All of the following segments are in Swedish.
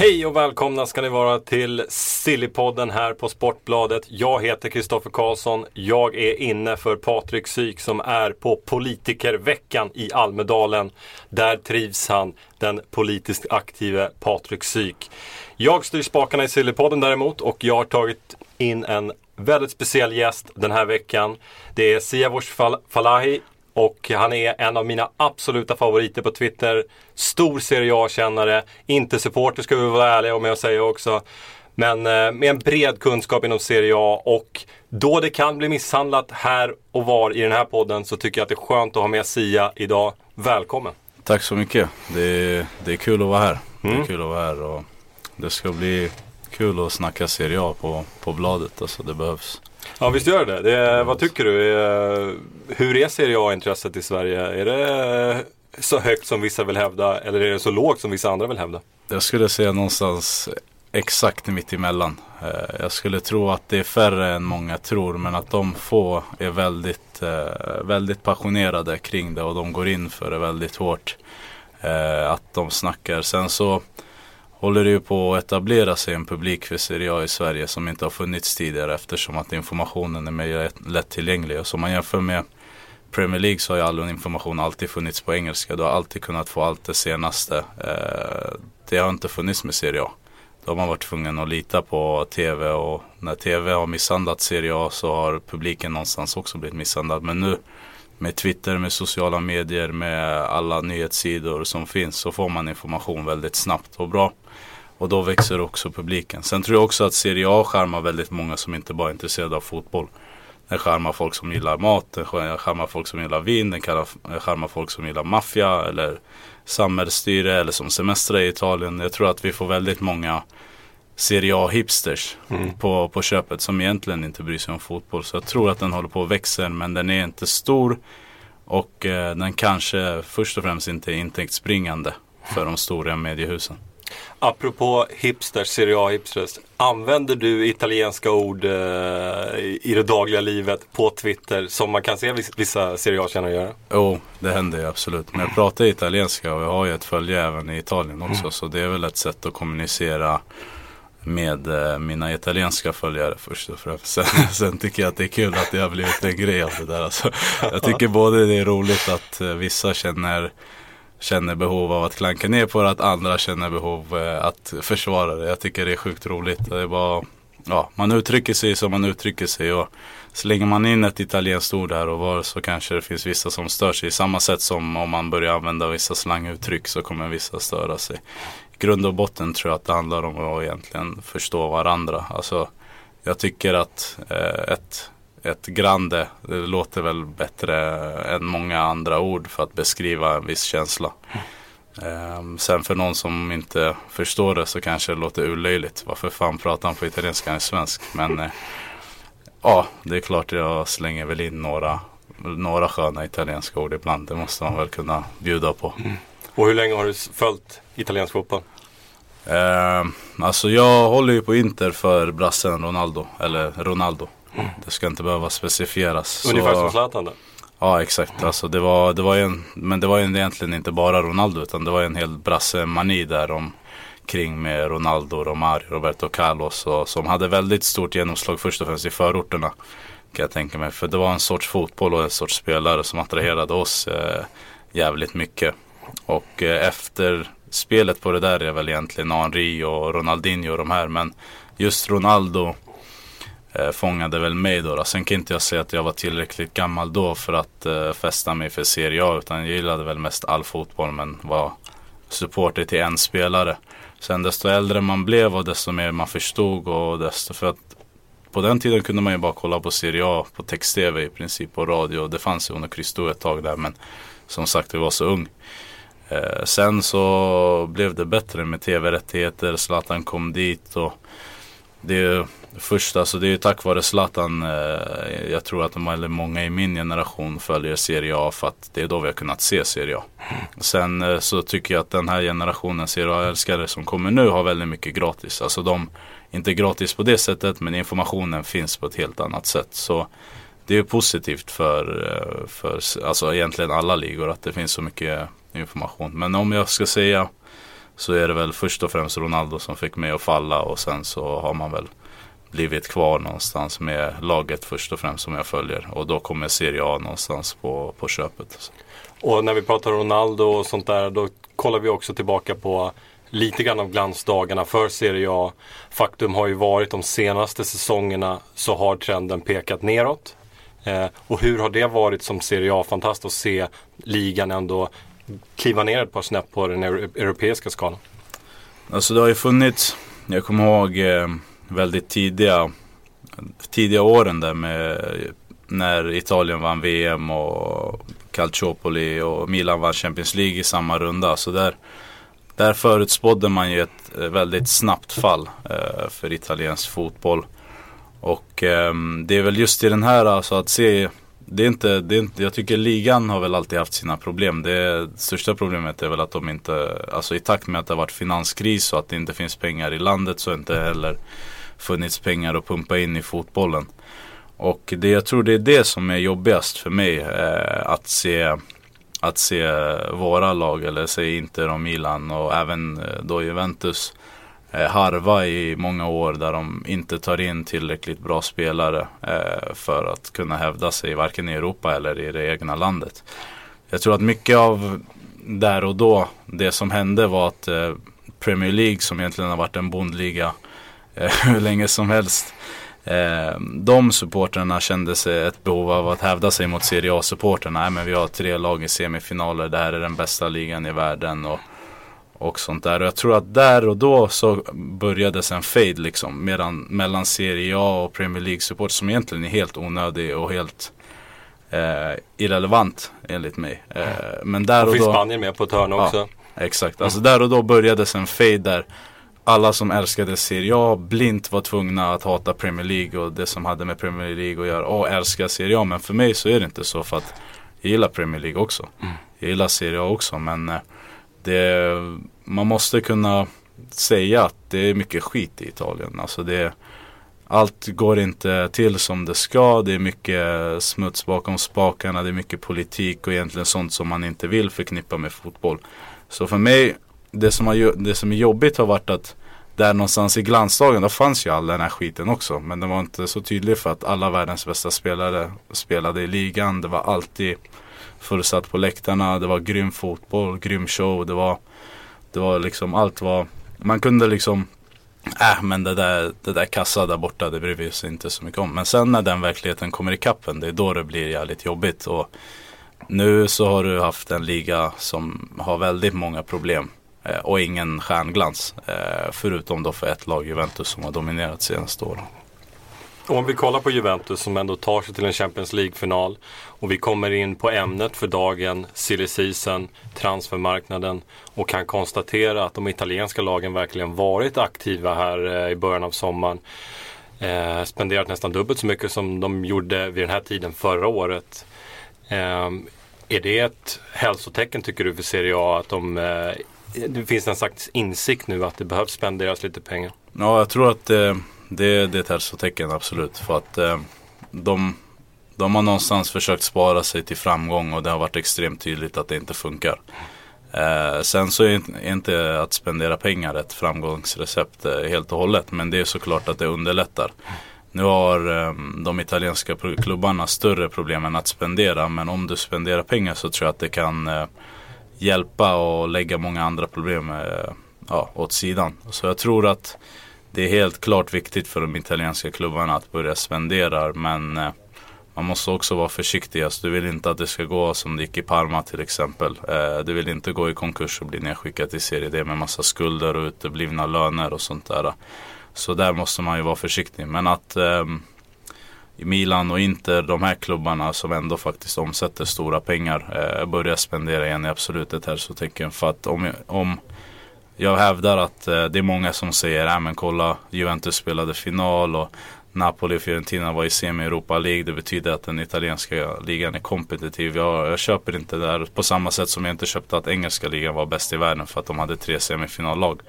Hej och välkomna ska ni vara till Sillypodden här på Sportbladet. Jag heter Kristoffer Karlsson. Jag är inne för Patrik Syk som är på politikerveckan i Almedalen. Där trivs han, den politiskt aktive Patrik Syk. Jag styr spakarna i Sillypodden däremot och jag har tagit in en väldigt speciell gäst den här veckan. Det är Siavosh Fal- Falahi och han är en av mina absoluta favoriter på Twitter. Stor Serie A-kännare, inte supporter ska vi vara ärliga med att säga också. Men eh, med en bred kunskap inom Serie A och då det kan bli misshandlat här och var i den här podden så tycker jag att det är skönt att ha med Sia idag. Välkommen! Tack så mycket. Det är, det är kul att vara här. Det Mm. är kul att vara här och det ska bli kul att snacka Serie A på, på bladet. Alltså det behövs. Ja visst gör det. det är, vad tycker du? Hur är Serie A-intresset i Sverige? Är det så högt som vissa vill hävda eller är det så lågt som vissa andra vill hävda? Jag skulle säga någonstans exakt mitt emellan. Eh, jag skulle tro att det är färre än många tror men att de få är väldigt, eh, väldigt passionerade kring det och de går in för det väldigt hårt. Eh, att de snackar. Sen så håller det ju på att etablera sig en publik för Serie A i Sverige som inte har funnits tidigare eftersom att informationen är mer lättillgänglig. Och som man jämför med Premier League så har ju all information alltid funnits på engelska. Du har alltid kunnat få allt det senaste. Eh, det har inte funnits med Serie A. Då har man varit tvungen att lita på TV och när TV har misshandlat Serie A så har publiken någonstans också blivit misshandlad. Men nu med Twitter, med sociala medier, med alla nyhetssidor som finns så får man information väldigt snabbt och bra. Och då växer också publiken. Sen tror jag också att Serie A skärmar väldigt många som inte bara är intresserade av fotboll. Den skärmar folk som gillar mat, den skärmar folk som gillar vin, den skärmar folk som gillar maffia eller samhällsstyre eller som semestrar i Italien. Jag tror att vi får väldigt många Serie A-hipsters på, på köpet som egentligen inte bryr sig om fotboll. Så jag tror att den håller på att växa men den är inte stor och eh, den kanske först och främst inte är intäktsbringande för de stora mediehusen. Apropå hipsters, Serie A-hipsters. Använder du italienska ord eh, i det dagliga livet på Twitter som man kan se vis- vissa Serie A-kännare göra? Jo, det händer ju absolut. Men jag pratar italienska och jag har ju ett följe även i Italien också. Så det är väl ett sätt att kommunicera med eh, mina italienska följare först och främst. Sen, sen tycker jag att det är kul att det har blivit en grej av det där. Alltså, jag tycker både det är roligt att eh, vissa känner känner behov av att klanka ner på det, att andra känner behov eh, att försvara det. Jag tycker det är sjukt roligt. Det är bara, ja, man uttrycker sig som man uttrycker sig och slänger man in ett italienskt ord här och var så kanske det finns vissa som stör sig. Samma sätt som om man börjar använda vissa slanguttryck så kommer vissa störa sig. I grund och botten tror jag att det handlar om att egentligen förstå varandra. Alltså, jag tycker att eh, ett, ett grande det låter väl bättre än många andra ord för att beskriva en viss känsla. Ehm, sen för någon som inte förstår det så kanske det låter ulöjligt. Varför fan pratar han på italienska, är svensk. Men eh, ja, det är klart jag slänger väl in några, några sköna italienska ord ibland. Det måste man väl kunna bjuda på. Och hur länge har du följt italiensk fotboll? Ehm, alltså jag håller ju på Inter för brassen Ronaldo. Eller Ronaldo. Det ska inte behöva specifieras. Ungefär Så- som Zlatan då? Ja exakt, alltså det var, det var en, men det var egentligen inte bara Ronaldo utan det var en hel brasse-mani där om kring med Ronaldo, Romario, Roberto Carlos och, som hade väldigt stort genomslag först och främst i förorterna. Kan jag tänka mig, för det var en sorts fotboll och en sorts spelare som attraherade oss eh, jävligt mycket. Och eh, efter spelet på det där är väl egentligen Henri och Ronaldinho och de här men just Ronaldo eh, fångade väl mig då, då. Sen kan inte jag säga att jag var tillräckligt gammal då för att eh, fästa mig för Serie A. Utan jag gillade väl mest all fotboll men var supporter till en spelare. Sen desto äldre man blev och desto mer man förstod och desto för att på den tiden kunde man ju bara kolla på Serie A på text-tv i princip och radio. Det fanns ju under Christo ett tag där men som sagt jag var så ung. Eh, sen så blev det bättre med tv-rättigheter, Zlatan kom dit och det först, alltså det är ju tack vare Zlatan eh, Jag tror att de, många i min generation följer Serie A för att det är då vi har kunnat se Serie A. Sen eh, så tycker jag att den här generationen Serie A-älskare som kommer nu har väldigt mycket gratis. Alltså de, inte gratis på det sättet men informationen finns på ett helt annat sätt. Så det är positivt för, eh, för alltså egentligen alla ligor att det finns så mycket information. Men om jag ska säga så är det väl först och främst Ronaldo som fick mig att falla och sen så har man väl blivit kvar någonstans med laget först och främst som jag följer. Och då kommer Serie A någonstans på, på köpet. Och när vi pratar Ronaldo och sånt där då kollar vi också tillbaka på lite grann av glansdagarna för Serie A. Faktum har ju varit de senaste säsongerna så har trenden pekat neråt. Eh, och hur har det varit som Serie A-fantast att se ligan ändå kliva ner ett par snäpp på den europeiska skalan? Alltså det har ju funnits, jag kommer ihåg eh, väldigt tidiga, tidiga åren där med när Italien vann VM och Calciopoli och Milan vann Champions League i samma runda. Så där, där förutspådde man ju ett eh, väldigt snabbt fall eh, för italiensk fotboll. Och eh, det är väl just i den här, alltså att se det är, inte, det är inte, jag tycker ligan har väl alltid haft sina problem. Det största problemet är väl att de inte, alltså i takt med att det har varit finanskris och att det inte finns pengar i landet så inte heller funnits pengar att pumpa in i fotbollen. Och det, jag tror det är det som är jobbigast för mig. Eh, att, se, att se våra lag, eller säg Inter och Milan och även eh, då Juventus eh, harva i många år där de inte tar in tillräckligt bra spelare eh, för att kunna hävda sig varken i Europa eller i det egna landet. Jag tror att mycket av där och då, det som hände var att eh, Premier League som egentligen har varit en bondliga Eh, hur länge som helst. Eh, de supporterna kände sig ett behov av att hävda sig mot Serie A-supporterna. Nej men vi har tre lag i semifinaler, det här är den bästa ligan i världen. Och, och sånt där. Och jag tror att där och då så började en fade liksom. Medan, mellan Serie A och Premier League-support som egentligen är helt onödig och helt eh, irrelevant enligt mig. Eh, men där och, och finns då, Spanien med på ett hörn också. Ja, exakt, alltså där och då började en fade där alla som älskade Serie A blint var tvungna att hata Premier League och det som hade med Premier League att göra och älska Serie A. Men för mig så är det inte så för att jag gillar Premier League också. Mm. Jag gillar Serie A också men eh, det, man måste kunna säga att det är mycket skit i Italien. Alltså det, allt går inte till som det ska. Det är mycket smuts bakom spakarna. Det är mycket politik och egentligen sånt som man inte vill förknippa med fotboll. Så för mig det som, har, det som är jobbigt har varit att där någonstans i glansdagen, då fanns ju all den här skiten också. Men den var inte så tydlig för att alla världens bästa spelare spelade i ligan. Det var alltid fullsatt på läktarna. Det var grym fotboll, grym show. Det var, det var liksom, allt var, man kunde liksom Äh, men det där, det där kassa där borta, det bryr vi oss inte så mycket om. Men sen när den verkligheten kommer i kappen, det är då det blir jävligt jobbigt. Och nu så har du haft en liga som har väldigt många problem. Eh, och ingen stjärnglans. Eh, förutom då för ett lag, Juventus, som har dominerat senaste åren. Om vi kollar på Juventus som ändå tar sig till en Champions League-final och vi kommer in på ämnet för dagen, silly season, transfermarknaden och kan konstatera att de italienska lagen verkligen varit aktiva här eh, i början av sommaren. Eh, spenderat nästan dubbelt så mycket som de gjorde vid den här tiden förra året. Eh, är det ett hälsotecken tycker du för Serie A att de eh, det finns en slags insikt nu att det behövs spenderas lite pengar. Ja, jag tror att det, det, det är ett hälsotecken absolut. För att eh, de, de har någonstans försökt spara sig till framgång och det har varit extremt tydligt att det inte funkar. Eh, sen så är inte att spendera pengar ett framgångsrecept eh, helt och hållet. Men det är såklart att det underlättar. Nu har eh, de italienska klubbarna större problem än att spendera. Men om du spenderar pengar så tror jag att det kan eh, hjälpa och lägga många andra problem eh, ja, åt sidan. Så jag tror att det är helt klart viktigt för de italienska klubbarna att börja spendera men eh, man måste också vara försiktig. Alltså, du vill inte att det ska gå som det gick i Parma till exempel. Eh, du vill inte gå i konkurs och bli nedskickad till Serie D med massa skulder och uteblivna löner och sånt där. Så där måste man ju vara försiktig. Men att ehm, Milan och Inter, de här klubbarna som ändå faktiskt omsätter stora pengar, eh, börjar spendera igen är absolut ett hälsotecken. För att om, om jag hävdar att eh, det är många som säger, äh, men kolla Juventus spelade final och Napoli och Fiorentina var i semi Europa League. Det betyder att den italienska ligan är kompetitiv. Jag, jag köper inte det där på samma sätt som jag inte köpte att engelska ligan var bäst i världen för att de hade tre semifinallag.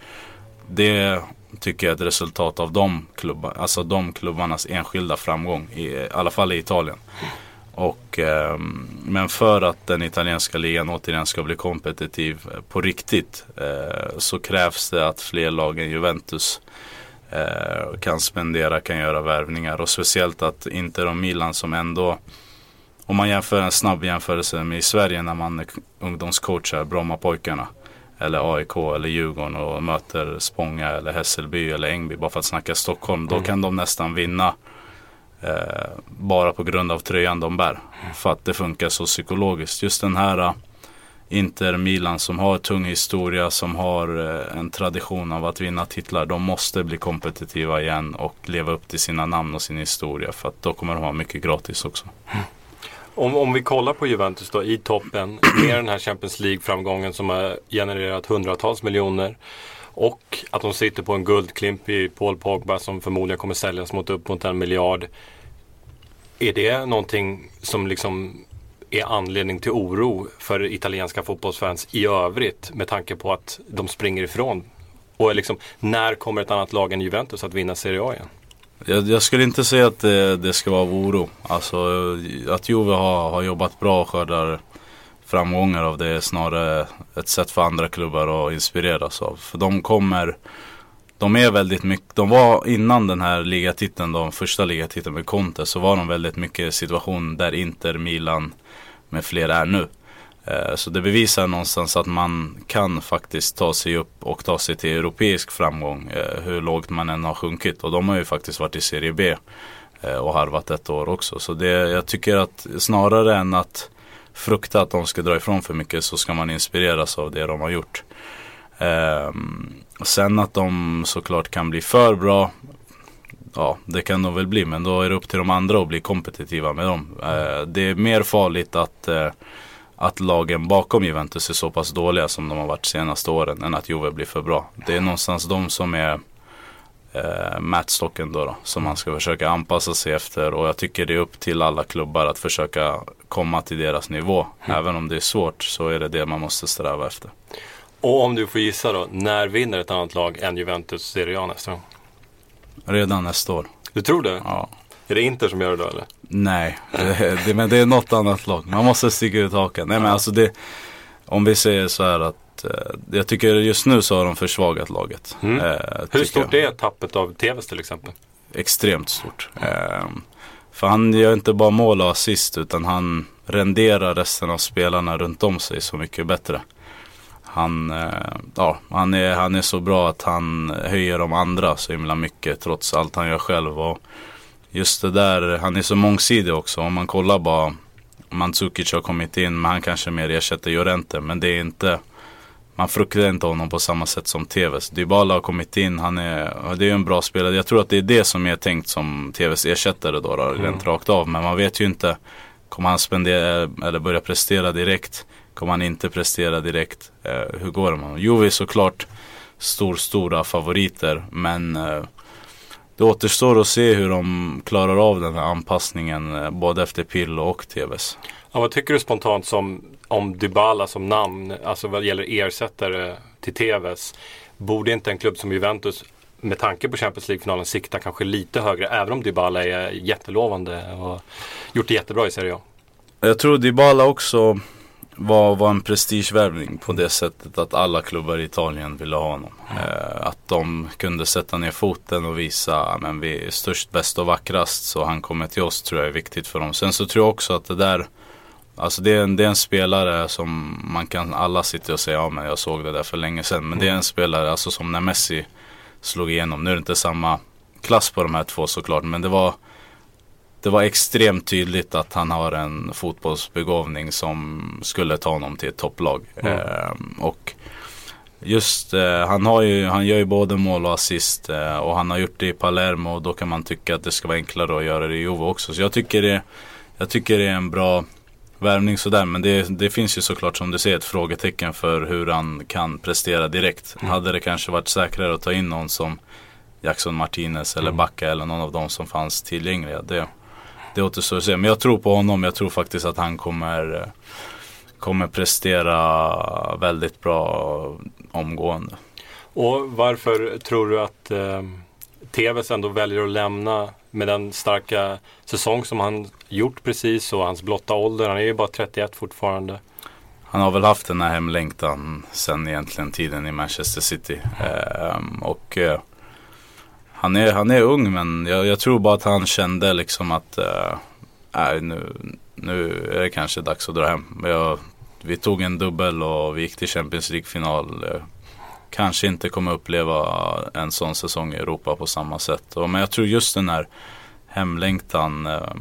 Det tycker jag är ett resultat av de, klubbar, alltså de klubbarnas enskilda framgång, i, i alla fall i Italien. Och, eh, men för att den italienska ligan återigen ska bli kompetitiv på riktigt eh, så krävs det att fler lag än Juventus eh, kan spendera, kan göra värvningar och speciellt att Inter och Milan som ändå om man jämför en snabb jämförelse med i Sverige när man ungdomscoachar Brommapojkarna eller AIK eller Djurgården och möter Spånga eller Hässelby eller Ängby bara för att snacka Stockholm. Då kan de nästan vinna eh, bara på grund av tröjan de bär. För att det funkar så psykologiskt. Just den här uh, Inter Milan som har tung historia, som har uh, en tradition av att vinna titlar. De måste bli kompetitiva igen och leva upp till sina namn och sin historia. För att då kommer de ha mycket gratis också. Om, om vi kollar på Juventus då i toppen med den här Champions League-framgången som har genererat hundratals miljoner. Och att de sitter på en guldklimp i Paul Pogba som förmodligen kommer säljas mot upp mot en miljard. Är det någonting som liksom är anledning till oro för italienska fotbollsfans i övrigt med tanke på att de springer ifrån? Och liksom, när kommer ett annat lag än Juventus att vinna Serie A igen? Jag, jag skulle inte säga att det, det ska vara av oro. Alltså att Juve har, har jobbat bra och skördar framgångar av det är snarare ett sätt för andra klubbar att inspireras av. För de kommer de är väldigt mycket, de var innan den här ligatiteln, de första ligatiteln med Conte, så var de väldigt mycket situation där Inter, Milan med fler är nu. Eh, så det bevisar någonstans att man kan faktiskt ta sig upp och ta sig till europeisk framgång eh, hur lågt man än har sjunkit. Och de har ju faktiskt varit i Serie B eh, och harvat ett år också. Så det, jag tycker att snarare än att frukta att de ska dra ifrån för mycket så ska man inspireras av det de har gjort. Ehm, sen att de såklart kan bli för bra Ja, det kan de väl bli men då är det upp till de andra att bli kompetitiva med dem. det är mer farligt att att lagen bakom Juventus är så pass dåliga som de har varit senaste åren än att Juve blir för bra. Det är någonstans de som är eh, mätstocken då, då som man ska försöka anpassa sig efter och jag tycker det är upp till alla klubbar att försöka komma till deras nivå. Mm. Även om det är svårt så är det det man måste sträva efter. Och om du får gissa då, när vinner ett annat lag än Juventus Serie A nästa gång? Redan nästa år. Du tror det? Ja. Är det Inter som gör det då eller? Nej, det, men det är något annat lag. Man måste sticka ut hakan. Nej men alltså det, om vi säger så här att eh, jag tycker just nu så har de försvagat laget. Mm. Eh, Hur stort jag. är tappet av TVs till exempel? Extremt stort. Eh, för han gör inte bara mål och assist utan han renderar resten av spelarna runt om sig så mycket bättre. Han, eh, ja, han, är, han är så bra att han höjer de andra så himla mycket trots allt han gör själv. Och just det där, han är så mångsidig också. Om man kollar bara, Mandzukic har kommit in, men han kanske mer ersätter Llorente. Men det är inte, man fruktar inte honom på samma sätt som TVs. Dybala har kommit in, han är, det är en bra spelare. Jag tror att det är det som är tänkt som TVs ersättare då, då mm. rent rakt av. Men man vet ju inte, kommer han spendera eller börja prestera direkt? Kommer han inte prestera direkt? Eh, hur går det med honom? Juve är såklart stor, stora favoriter. Men eh, det återstår att se hur de klarar av den här anpassningen eh, både efter Pirlo och TVs. Ja, vad tycker du spontant som, om Dybala som namn, alltså vad gäller ersättare till TVs? Borde inte en klubb som Juventus med tanke på Champions League-finalen sikta kanske lite högre även om Dybala är jättelovande och gjort det jättebra i Serie A? Jag tror Dybala också var, var en prestigevärvning på det sättet att alla klubbar i Italien ville ha honom. Eh, att de kunde sätta ner foten och visa att vi är störst, bäst och vackrast så han kommer till oss tror jag är viktigt för dem. Sen så tror jag också att det där Alltså det är, en, det är en spelare som man kan, alla sitter och säger ja men jag såg det där för länge sedan. Men det är en spelare, alltså som när Messi slog igenom. Nu är det inte samma klass på de här två såklart men det var det var extremt tydligt att han har en fotbollsbegåvning som skulle ta honom till ett topplag. Mm. Eh, och Just, eh, han, har ju, han gör ju både mål och assist eh, och han har gjort det i Palermo och då kan man tycka att det ska vara enklare att göra det i Juve också. Så jag tycker det, jag tycker det är en bra värvning sådär. Men det, det finns ju såklart som du säger ett frågetecken för hur han kan prestera direkt. Mm. Hade det kanske varit säkrare att ta in någon som Jackson Martinez eller Mm. Backa eller någon av dem som fanns tillgängliga. Det, det återstår att se. Men jag tror på honom. Jag tror faktiskt att han kommer, eh, kommer prestera väldigt bra omgående. Och varför tror du att eh, TVs ändå väljer att lämna med den starka säsong som han gjort precis och hans blotta ålder. Han är ju bara 31 fortfarande. Han har väl haft den här hemlängtan sen egentligen tiden i Manchester City. Ehm, och eh, han, är, han är ung men jag, jag tror bara att han kände liksom att äh, nu, nu är det kanske dags att dra hem. Jag, vi tog en dubbel och vi gick till Champions League-final. Eh, kanske inte kommer uppleva en sån säsong i Europa på samma sätt. Och, men jag tror just den här hemlängtan eh,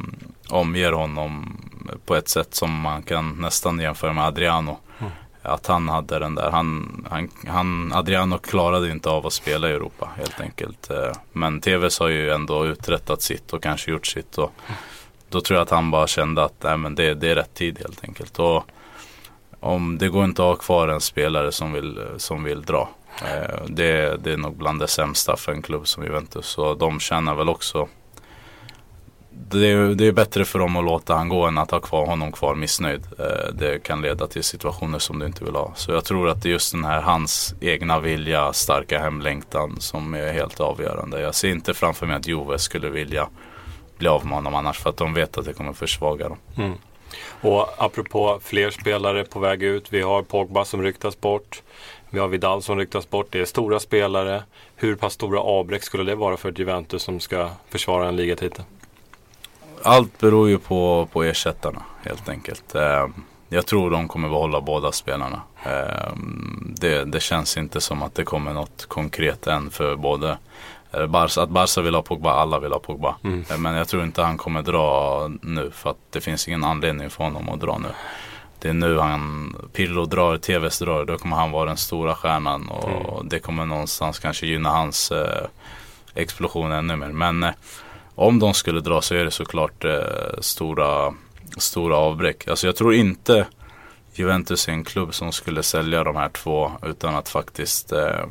omger honom på ett sätt som man kan nästan jämföra med Adriano. Mm. Att han hade den där, han, han, han, Adriano klarade inte av att spela i Europa helt enkelt. Eh, men TVS har ju ändå uträttat sitt och kanske gjort sitt. Och då tror jag att han bara kände att nej, men det, det är rätt tid helt enkelt. Och om det går inte att ha kvar en spelare som vill, som vill dra. Eh, det, det är nog bland det sämsta för en klubb som Juventus. Så de tjänar väl också det är, det är bättre för dem att låta han gå än att ha kvar honom kvar missnöjd. Eh, det kan leda till situationer som du inte vill ha. Så jag tror att det är just den här hans egna vilja, starka hemlängtan som är helt avgörande. Jag ser inte framför mig att Juve skulle vilja bli av med honom annars för att de vet att det kommer försvaga dem. Mm. Och apropå fler spelare på väg ut. Vi har Pogba som ryktas bort. Vi har Vidal som ryktas bort. Det är stora spelare. Hur pass stora avbräck skulle det vara för ett Juventus som ska försvara en ligatitel? Allt beror ju på, på ersättarna helt enkelt. Eh, Jag tror de kommer behålla båda spelarna. Eh, Det, det känns inte som att det kommer något konkret än för både eh, Barca, att Barca vill ha Pogba, alla vill ha Pogba. Mm. Eh, Men jag tror inte han kommer dra nu för att det finns ingen anledning för honom att dra nu. Det är nu han, Pirlo drar, TVs drar, då kommer han vara den stora stjärnan och Mm. det kommer någonstans kanske gynna hans eh, explosion ännu mer. Men eh, om de skulle dra så är det såklart eh, stora, stora avbräck. Alltså jag tror inte Juventus är en klubb som skulle sälja de här två utan att faktiskt eh,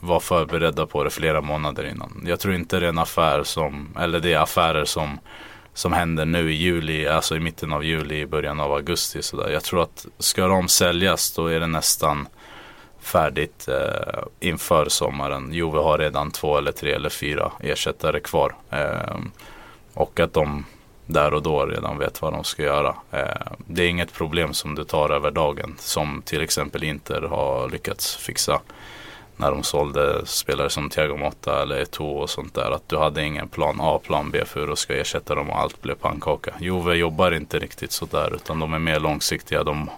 vara förberedda på det flera månader innan. Jag tror inte det är en affär som, eller det är affärer som som händer nu i juli, alltså i mitten av juli, i början av augusti. Sådär. Jag tror att ska de säljas då är det nästan färdigt eh, inför sommaren. Juve har redan två eller tre eller fyra ersättare kvar. Eh, och att de där och då redan vet vad de ska göra. Eh, det är inget problem som du tar över dagen. Som till exempel Inter har lyckats fixa. När de sålde spelare som Thiago Motta eller Eto'o och sånt där. Att du hade ingen plan A, plan B för hur du ska ersätta dem och allt blev pannkaka. Juve jobbar inte riktigt sådär utan de är mer långsiktiga. De,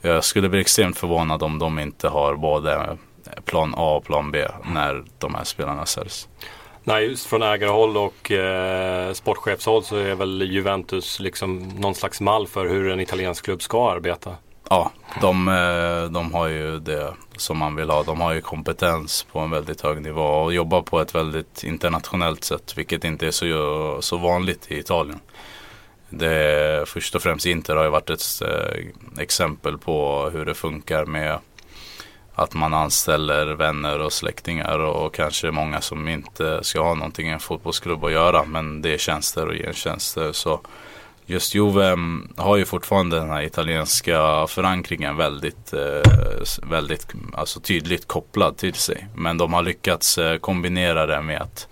jag skulle bli extremt förvånad om de inte har både plan A och plan B när de här spelarna säljs. Nej, just från ägarhåll och eh, sportchefshåll så är väl Juventus liksom någon slags mall för hur en italiensk klubb ska arbeta. Ja, de, eh, de har ju det som man vill ha. De har ju kompetens på en väldigt hög nivå och jobbar på ett väldigt internationellt sätt. Vilket inte är så, så vanligt i Italien. Det, först och främst Inter har ju varit ett eh, exempel på hur det funkar med att man anställer vänner och släktingar och kanske många som inte ska ha någonting i en fotbollsklubb att göra. Men det är tjänster och gentjänster. Så just Juve mm, har ju fortfarande den här italienska förankringen väldigt, eh, väldigt alltså tydligt kopplad till sig. Men de har lyckats eh, kombinera det med att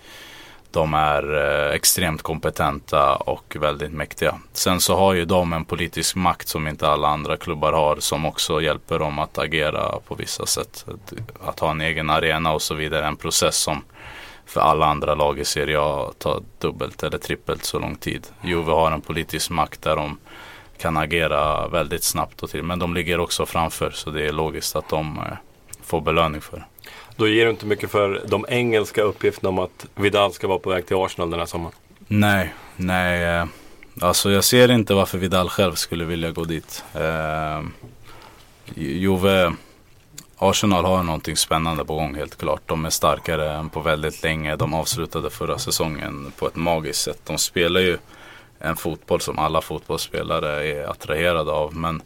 de är eh, extremt kompetenta och väldigt mäktiga. Sen så har ju de en politisk makt som inte alla andra klubbar har som också hjälper dem att agera på vissa sätt. Att, att ha en egen arena och så vidare. En process som för alla andra lag i Serie A tar dubbelt eller trippelt så lång tid. Juve har en politisk makt där de kan agera väldigt snabbt och till. Men de ligger också framför så det är logiskt att de eh, får belöning för det. Då ger du inte mycket för de engelska uppgifterna om att Vidal ska vara på väg till Arsenal den här sommaren. Nej, nej. Eh, alltså jag ser inte varför Vidal själv skulle vilja gå dit. Eh, Juve Arsenal har någonting spännande på gång helt klart. De är starkare än på väldigt länge. De avslutade förra säsongen på ett magiskt sätt. De spelar ju en fotboll som alla fotbollsspelare är attraherade av. Men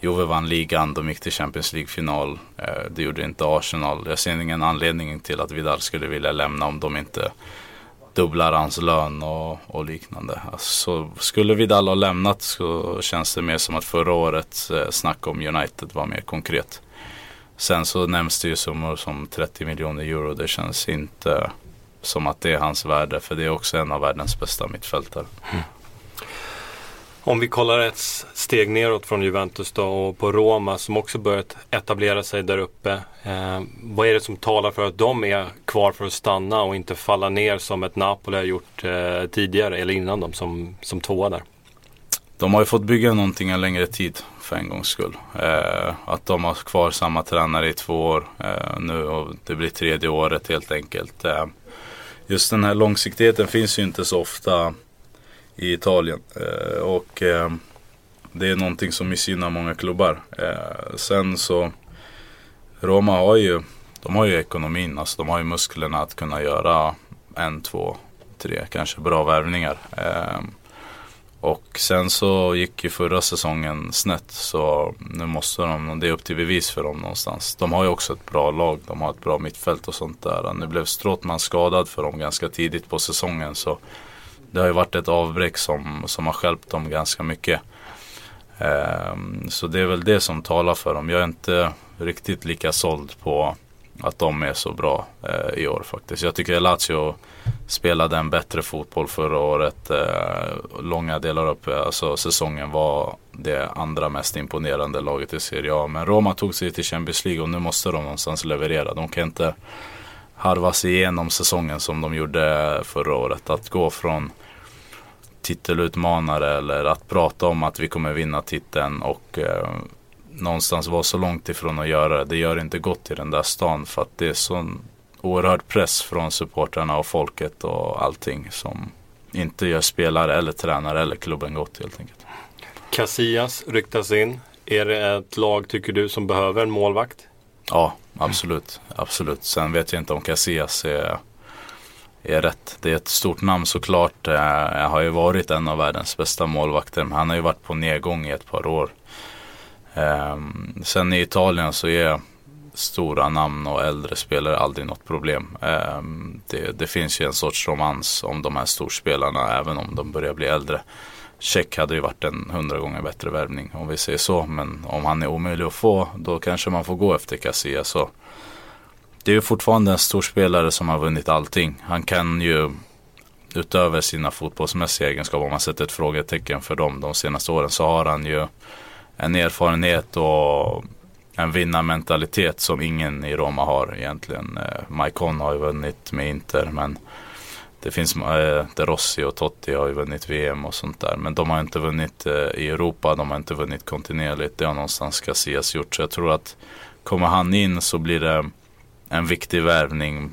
Juve vann ligan, de gick till Champions League-final. Eh, det gjorde inte Arsenal. Jag ser ingen anledning till att Vidal skulle vilja lämna om de inte dubblar hans lön och, och liknande. Alltså, skulle Vidal ha lämnat så känns det mer som att förra årets eh, snack om United var mer konkret. Sen så nämns det ju summor som 30 miljoner euro. Det känns inte som att det är hans värde. För det är också en av världens bästa mittfältare. Mm. Om vi kollar ett steg neråt från Juventus då och på Roma som också börjat etablera sig där uppe. Eh, vad är det som talar för att de är kvar för att stanna och inte falla ner som ett Napoli har gjort eh, tidigare eller innan dem som, som tvåa där? De har ju fått bygga någonting en längre tid för en gångs skull. Eh, att de har kvar samma tränare i två år eh, nu och det blir tredje året helt enkelt. Eh, just den här långsiktigheten finns ju inte så ofta i Italien. Eh, och eh, det är någonting som missgynnar många klubbar. Eh, sen så Roma har ju, de har ju ekonomin, alltså de har ju musklerna att kunna göra en, två, tre kanske bra värvningar. Eh, och sen så gick ju förra säsongen snett så nu måste de, det är upp till bevis för dem någonstans. De har ju också ett bra lag, de har ett bra mittfält och sånt där. Nu blev Stråtman skadad för dem ganska tidigt på säsongen så det har ju varit ett avbräck som, som har hjälpt dem ganska mycket. Um, så det är väl det som talar för dem. Jag är inte riktigt lika såld på att de är så bra uh, i år faktiskt. Jag tycker Lazio spelade en bättre fotboll förra året. Uh, långa delar upp alltså säsongen var det andra mest imponerande laget i Serie A. Men Roma tog sig till Champions League och nu måste de någonstans leverera. De kan inte harva sig igenom säsongen som de gjorde förra året. Att gå från titelutmanare eller att prata om att vi kommer vinna titeln och eh, någonstans vara så långt ifrån att göra det. Det gör inte gott i den där stan för att det är sån oerhörd press från supportrarna och folket och allting som inte gör spelare eller tränare eller klubben gott helt enkelt. Casillas ryktas in. Är det ett lag, tycker du, som behöver en målvakt? Ja, absolut. absolut. Sen vet jag inte om Casillas är är rätt. Det är ett stort namn såklart. Eh, jag har ju varit en av världens bästa målvakter. Men han har ju varit på nedgång i ett par år. Ehm, sen i Italien så är stora namn och äldre spelare aldrig något problem. Ehm, det, det finns ju en sorts romans om de här storspelarna även om de börjar bli äldre. Check hade ju varit en hundra gånger bättre värvning om vi säger så. Men om han är omöjlig att få då kanske man får gå efter Casillas. Så det är ju fortfarande en stor spelare som har vunnit allting. Han kan ju utöver sina fotbollsmässiga egenskaper, om man sätter ett frågetecken för dem de senaste åren, så har han ju en erfarenhet och en vinnarmentalitet som ingen i Roma har egentligen. Maikon Maicon har ju vunnit med Inter men det finns eh, De Rossi och Totti har ju vunnit VM och sånt där. Men de har inte vunnit eh, i Europa, de har inte vunnit kontinuerligt. Det har någonstans Casillas gjort. Så jag tror att kommer han in så blir det en viktig värvning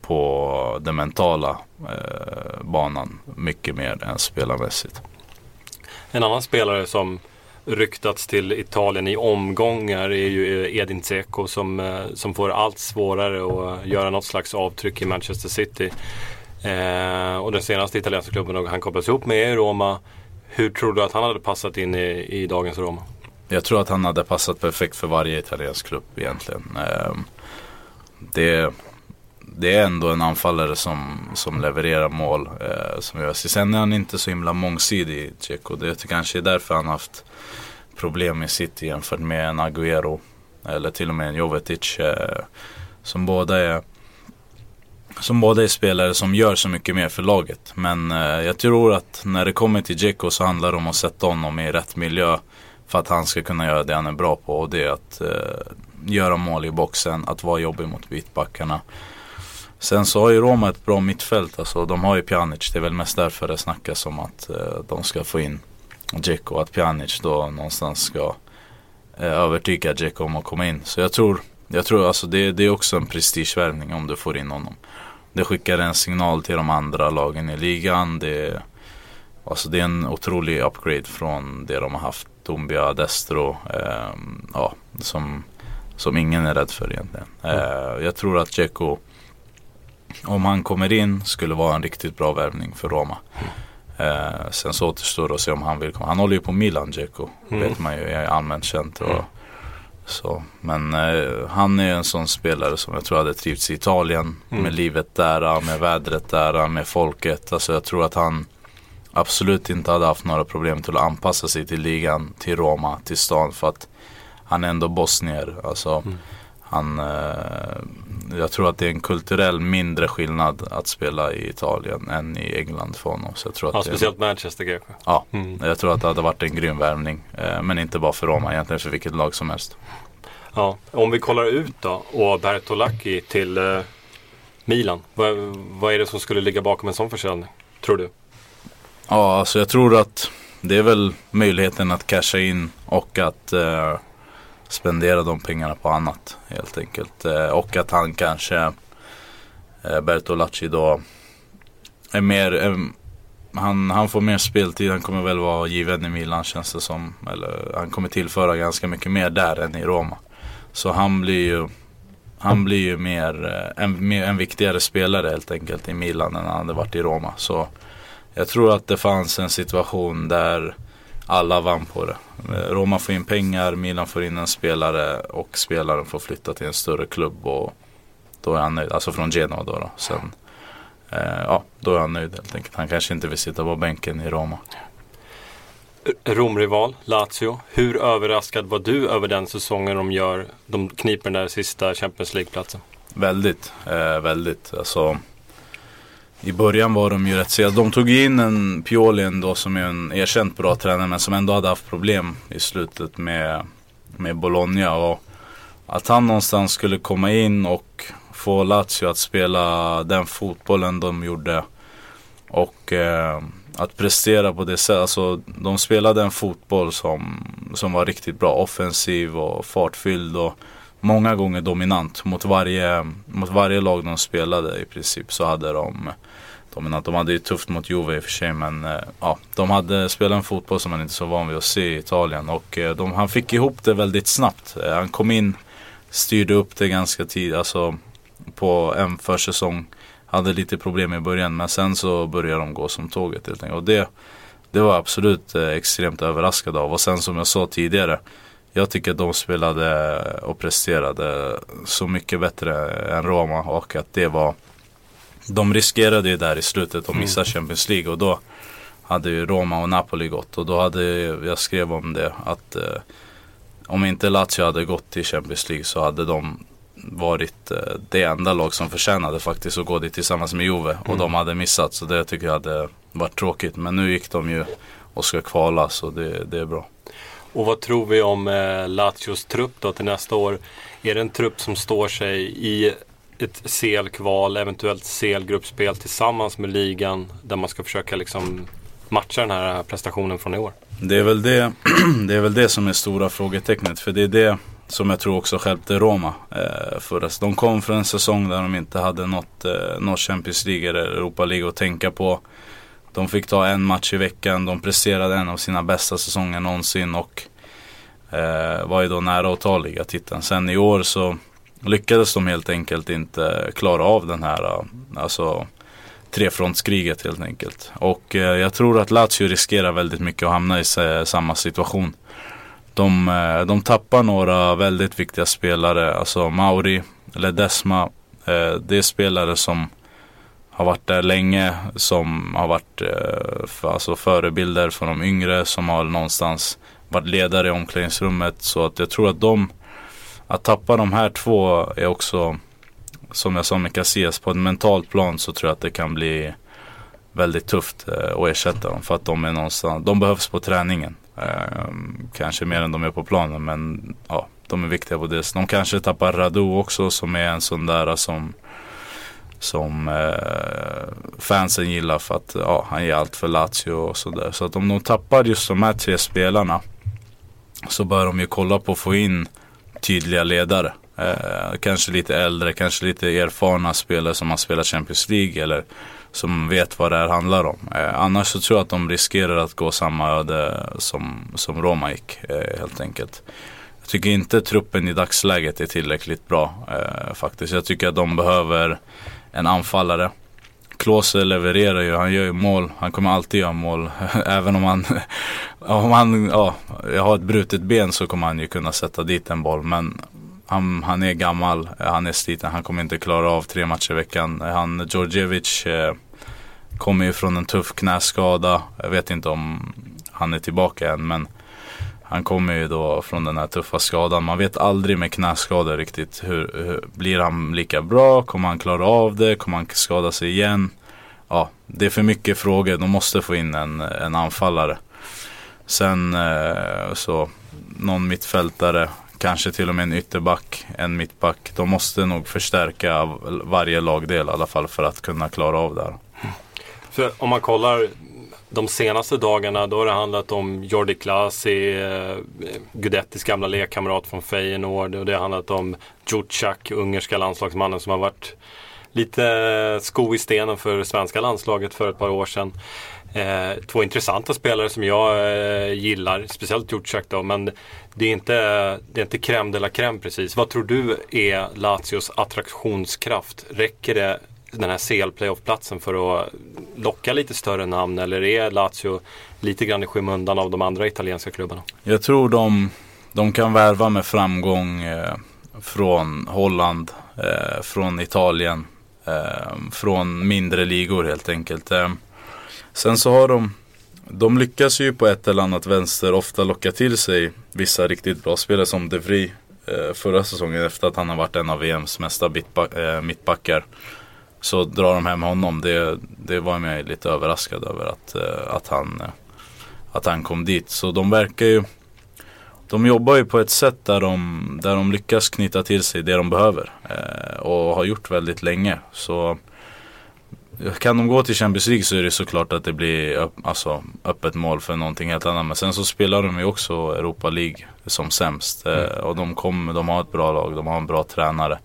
på den mentala eh, banan mycket mer än spelarmässigt. En annan spelare som ryktats till Italien i omgångar är ju eh, Edin Dzeko som, eh, som får allt svårare att göra något slags avtryck i Manchester City. Eh, och den senaste italienska klubben han kopplas ihop med är Roma. Hur tror du att han hade passat in i, i dagens Roma? Jag tror att han hade passat perfekt för varje italiensk klubb egentligen. Eh, det, det är ändå en anfallare som, som levererar mål. Eh, som gör. Sen är han inte så himla mångsidig, Dzeko. Det kanske är därför han haft problem i City jämfört med en Agüero. Eller till och med en Jovetic. Eh, som båda är som båda är spelare som gör så mycket mer för laget. Men eh, jag tror att när det kommer till Dzeko så handlar det om att sätta honom i rätt miljö. För att han ska kunna göra det han är bra på. Och det är att eh, göra mål i boxen, att vara jobbig mot bitbackarna. Sen så har ju Roma ett bra mittfält. Alltså, de har ju Pjanic. Det är väl mest därför det snackas om att eh, de ska få in Dzeko. Att Pjanic då någonstans ska eh, övertyga Dzeko om att komma in. Så jag tror, jag tror alltså det, det är också en prestigevärvning om du får in honom. Det skickar en signal till de andra lagen i ligan. Det, alltså det är en otrolig upgrade från det de har haft. Dombia, Destro. Eh, ja, som som ingen är rädd för egentligen. Eh, jag tror att Dzeko, om han kommer in, skulle vara en riktigt bra värvning för Roma. Eh, sen så återstår det att se om han vill komma. Han håller ju på Milan, Dzeko. Mm. Vet man ju, är allmänt känt. Och, Mm. så. Men eh, han är en sån spelare som jag tror hade trivts i Italien. Mm. Med livet där, med vädret där, med folket. Alltså jag tror att han absolut inte hade haft några problem till att anpassa sig till ligan, till Roma, till stan. För att han är ändå bosnier. Alltså, Mm. han, eh, jag tror att det är en kulturell mindre skillnad att spela i Italien än i England för honom. Så jag tror att Ja, det speciellt Manchester kanske. Ja, Mm. jag tror att det hade varit en grym värvning. Eh, men inte bara för Roma, egentligen för vilket lag som helst. Ja, om vi kollar ut då och Bertolacchi till eh, Milan. Vad, vad är det som skulle ligga bakom en sån försäljning? Tror du? Ja, alltså jag tror att det är väl möjligheten att casha in och att eh, spendera de pengarna på annat helt enkelt. Eh, och att han kanske, eh, Bertolacci då, är mer, eh, han, han får mer speltid, han kommer väl vara given i Milan känns det som. Eller han kommer tillföra ganska mycket mer där än i Roma. Så han blir ju han blir ju mer, eh, en, mer, en viktigare spelare helt enkelt i Milan än han hade varit i Roma. Så jag tror att det fanns en situation där alla vann på det. Eh, Roma får in pengar, Milan får in en spelare och spelaren får flytta till en större klubb och då är han nöjd. Alltså från Genoa då. då. Sen, eh, ja, då är han nöjd helt enkelt. Han kanske inte vill sitta på bänken i Roma. Romrival, Lazio. Hur överraskad var du över den säsongen de gör? De kniper den där sista Champions League-platsen. Väldigt, eh, väldigt. Alltså, i början var de ju rätt sega. De tog ju in en Pioli ändå som är en erkänt bra tränare men som ändå hade haft problem i slutet med, med Bologna. Och att han någonstans skulle komma in och få Lazio att spela den fotbollen de gjorde. Och eh, att prestera på det sättet. Alltså, de spelade en fotboll som, som var riktigt bra. Offensiv och fartfylld. Och, många gånger dominant mot varje, mot varje lag de spelade i princip så hade de dominant. De hade ju tufft mot Juve i och för sig men eh, ja, de hade spelat en fotboll som man inte är så van vid att se i Italien och eh, de, han fick ihop det väldigt snabbt. Eh, han kom in, styrde upp det ganska tidigt, alltså på en försäsong. Hade lite problem i början men sen så började de gå som tåget helt enkelt. Och det, det var jag absolut eh, extremt överraskad av och sen som jag sa tidigare jag tycker att de spelade och presterade så mycket bättre än Roma och att det var De riskerade ju där i slutet att missa Champions League och då hade ju Roma och Napoli gått och då hade jag skrev om det att eh, om inte Lazio hade gått till Champions League så hade de varit eh, det enda lag som förtjänade faktiskt att gå dit tillsammans med Juve och de hade missat. Så det tycker jag hade varit tråkigt. Men nu gick de ju och ska kvala så det, det är bra. Och vad tror vi om eh, Lazios trupp då till nästa år? Är det en trupp som står sig i ett CL-kval, eventuellt CL-gruppspel tillsammans med ligan där man ska försöka liksom matcha den här prestationen från i år? Det är, väl det, det är väl det som är stora frågetecknet. För det är det som jag tror också stjälpte Roma eh, förra. De kom från en säsong där de inte hade något, eh, något Champions League eller Europa League att tänka på. De fick ta en match i veckan. De presterade en av sina bästa säsonger någonsin och eh, var ju då nära att ta ligatiteln. Sen i år så lyckades de helt enkelt inte klara av den här, eh, alltså trefrontskriget helt enkelt. Och eh, jag tror att Lazio riskerar väldigt mycket att hamna i samma situation. De, eh, de tappar några väldigt viktiga spelare, alltså Mauri, Ledesma. Eh, det är spelare som har varit där länge, som har varit eh, för, alltså förebilder för de yngre, som har någonstans varit ledare i omklädningsrummet. Så att jag tror att de, att tappa de här två är också som jag sa med Casillas, på ett mentalt plan så tror jag att det kan bli väldigt tufft eh, att ersätta dem. För att de är någonstans, de behövs på träningen. Ehm, kanske mer än de är på planen men ja, de är viktiga på det. De kanske tappar Radu också som är en sån där som som eh, fansen gillar för att ja, han ger allt för Lazio och sådär. Så att om de tappar just de här tre spelarna så bör de ju kolla på att få in tydliga ledare. Eh, kanske lite äldre, kanske lite erfarna spelare som har spelat Champions League eller som vet vad det här handlar om. Eh, annars så tror jag att de riskerar att gå samma öde som, som Roma gick eh, helt enkelt. jag tycker inte truppen i dagsläget är tillräckligt bra eh, faktiskt. Jag tycker att de behöver en anfallare. Klose levererar ju, han gör ju mål. Han kommer alltid göra mål. Även om han, om han ja, har ett brutet ben så kommer han ju kunna sätta dit en boll. Men han, han är gammal, han är sliten, han kommer inte klara av tre matcher i veckan. Han, Djordjevic eh, kommer ju från en tuff knäskada. Jag vet inte om han är tillbaka än men han kommer ju då från den här tuffa skadan. Man vet aldrig med knäskador riktigt. Hur, hur, blir han lika bra? Kommer han klara av det? Kommer han skada sig igen? Ja, det är för mycket frågor. De måste få in en, en anfallare. Sen eh, så någon mittfältare, kanske till och med en ytterback, en mittback. De måste nog förstärka varje lagdel i alla fall för att kunna klara av det här. För om man kollar de senaste dagarna då har det handlat om Jordi Klasi, eh, Gudettis gamla lekkamrat från Feyenoord och det har handlat om Djurcak, ungerska landslagsmannen som har varit lite sko i stenen för svenska landslaget för ett par år sedan. Eh, två intressanta spelare som jag eh, gillar, speciellt Djurcak då, men det är inte, det är inte crème de la crème precis. Vad tror du är Lazios attraktionskraft? Räcker det den här CL-playoff-platsen för att locka lite större namn eller är Lazio lite grann i skymundan av de andra italienska klubbarna? Jag tror de, de kan värva med framgång eh, från Holland, eh, från Italien, eh, från mindre ligor helt enkelt. Eh, sen så har de de lyckas ju på ett eller annat vänster ofta locka till sig vissa riktigt bra spelare som De Vries eh, förra säsongen efter att han har varit en av VMs mesta eh, mittbackar så drar de hem honom. Det, det var jag lite överraskad över att, eh, att, han, eh, att han kom dit. Så de verkar ju de jobbar ju på ett sätt där de, där de lyckas knyta till sig det de behöver. Eh, och har gjort väldigt länge. Så kan de gå till Champions League så är det såklart att det blir upp, alltså, öppet mål för någonting helt annat. Men sen så spelar de ju också Europa League som sämst. Eh, mm. och de, kom, de har ett bra lag, de har en bra tränare.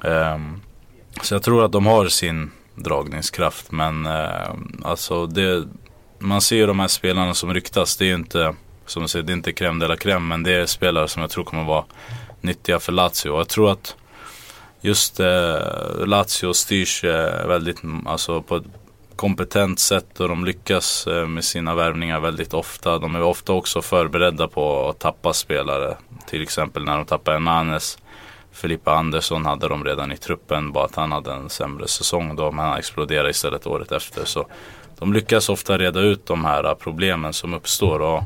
Um, så jag tror att de har sin dragningskraft men eh, alltså det, man ser ju de här spelarna som ryktas. Det är ju inte, som du säger, det är inte crème de la crème men det är spelare som jag tror kommer vara nyttiga för Lazio. Och jag tror att just eh, Lazio styrs eh, väldigt, alltså på ett kompetent sätt och de lyckas eh, med sina värvningar väldigt ofta. De är ofta också förberedda på att tappa spelare. Till exempel när de tappar Enanes. Filippa Andersson hade de redan i truppen, bara att han hade en sämre säsong då, men han exploderade istället året efter. Så de lyckas ofta reda ut de här problemen som uppstår och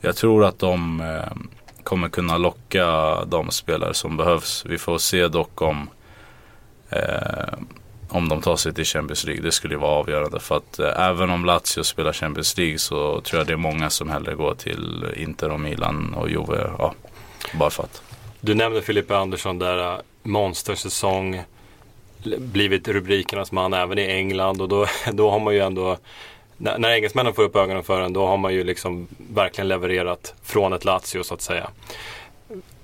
jag tror att de eh, kommer kunna locka de spelare som behövs. Vi får se dock om eh, om de tar sig till Champions League. Det skulle vara avgörande för att eh, även om Lazio spelar Champions League så tror jag det är många som hellre går till Inter och Milan och Juve. Ja, bara för att. Du nämnde Filippa Andersson där, äh, monstersäsong. Blivit rubrikernas man även i England och då, då har man ju ändå när, när engelsmännen får upp ögonen för en då har man ju liksom verkligen levererat från ett Lazio så att säga.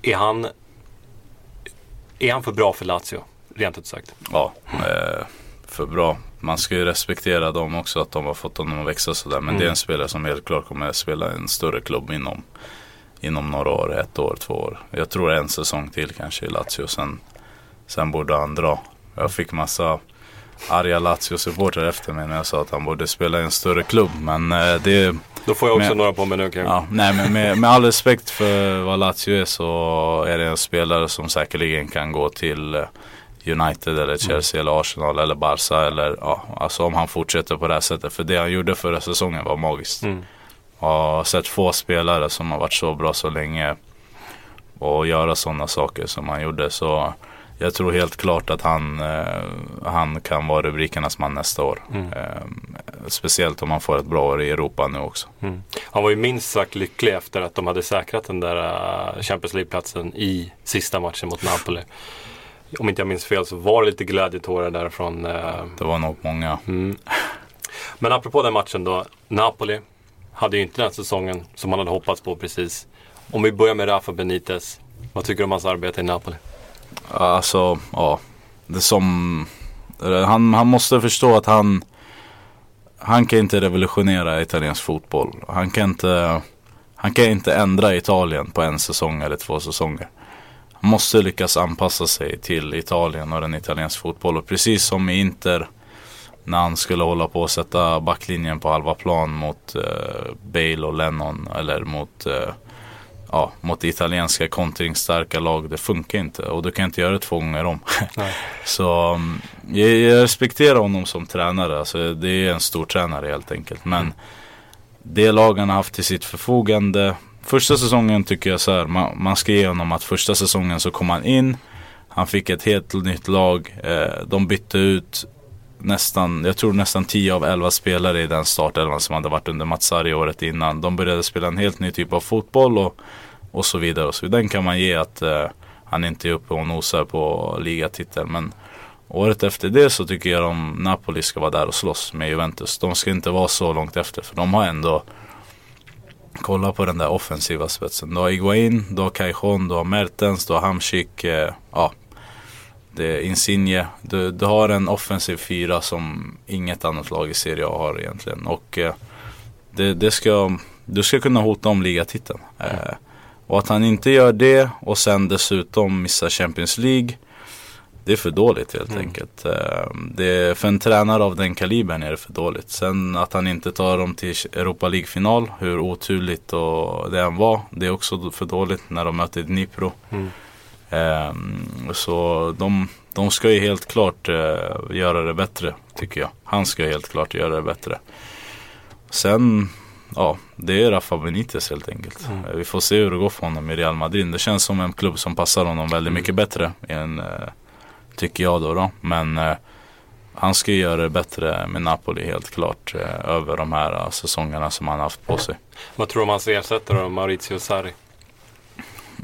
Är han, är han för bra för Lazio? Rent ut sagt. Ja, eh, för bra. Man ska ju respektera dem också att de har fått honom att växa sådär. Men mm. det är en spelare som helt klart kommer att spela en större klubb inom inom några år, ett år, två år. Jag tror en säsong till kanske i Lazio. Sen, sen borde han dra. Jag fick massa arga Lazio-supportrar efter mig när jag sa att han borde spela i en större klubb. Men eh, det... Då får jag också med, några på mig nu kanske. Ja, nej, men med, med all respekt för vad Lazio är så är det en spelare som säkerligen kan gå till eh, United eller Chelsea mm. eller Arsenal eller Barca eller ja, alltså om han fortsätter på det här sättet. För det han gjorde förra säsongen var magiskt. Mm har sett få spelare som har varit så bra så länge och göra sådana saker som han gjorde. Så jag tror helt klart att han, eh, han kan vara rubrikernas man nästa år. Mm. Eh, speciellt om han får ett bra år i Europa nu också. Mm. Han var ju minst sagt lycklig efter att de hade säkrat den där uh, Champions League-platsen i sista matchen mot Napoli. Om inte jag minns fel så var det lite glädjetårar därifrån. Uh, det var nog många. Mm. Men apropå den matchen då. Napoli hade ju inte den säsongen som man hade hoppats på precis. Om vi börjar med Rafa Benitez. Vad tycker du om hans arbete i Napoli? Alltså, ja. Det som... Han, han måste förstå att han... Han kan inte revolutionera italiensk fotboll. Han kan inte... Han kan inte ändra Italien på en säsong eller två säsonger. Han måste lyckas anpassa sig till Italien och den italienska fotbollen. Och precis som i Inter när han skulle hålla på att sätta backlinjen på halva plan mot eh, Bale och Lennon eller mot eh, ja, mot italienska kontringsstarka lag. Det funkar inte och du kan inte göra det två gånger om. så um, jag, jag, respekterar honom som tränare. Alltså, det är en stor tränare helt enkelt. Men det lagen har haft till sitt förfogande. Första säsongen tycker jag så här. Man, man ska ge honom att första säsongen så kom han in. Han fick ett helt nytt lag. Eh, de bytte ut nästan, jag tror nästan 10 av 11 spelare i den startelvan som hade varit under Matsari året innan. De började spela en helt ny typ av fotboll och, och så vidare. Och så Den kan man ge att eh, han inte är uppe och nosar på ligatiteln. Men året efter det så tycker jag om Napoli ska vara där och slåss med Juventus. De ska inte vara så långt efter för de har ändå Kolla på den där offensiva spetsen. Du har Iguain, du har Cajon, du har Mertens, du har Hamsik. Eh, ja, det är Insigne. Du, du har en offensiv fyra som inget annat lag i Serie A har egentligen. Och eh, det, det, ska, du ska kunna hota om ligatiteln. Eh, och att han inte gör det och sen dessutom missar Champions League. Det är för dåligt helt mm. enkelt. Eh, det, för en tränare av den kalibern är det för dåligt. Sen att han inte tar dem till Europa League-final, hur oturligt och det än var. Det är också för dåligt när de möter Dnipro. Mm. Ehm, så de, de ska ju helt klart eh, göra det bättre tycker jag. Han ska helt klart göra det bättre. Sen, ja, det är Rafa Benitez helt enkelt. Mm. Vi får se hur det går för honom i Real Madrid. Det känns som en klubb som passar honom väldigt mm. mycket bättre. Än, eh, tycker jag då. då. Men eh, han ska göra det bättre med Napoli helt klart. över de här säsongerna som han haft på sig. Vad tror du om hans ersättare Maurizio Sarri?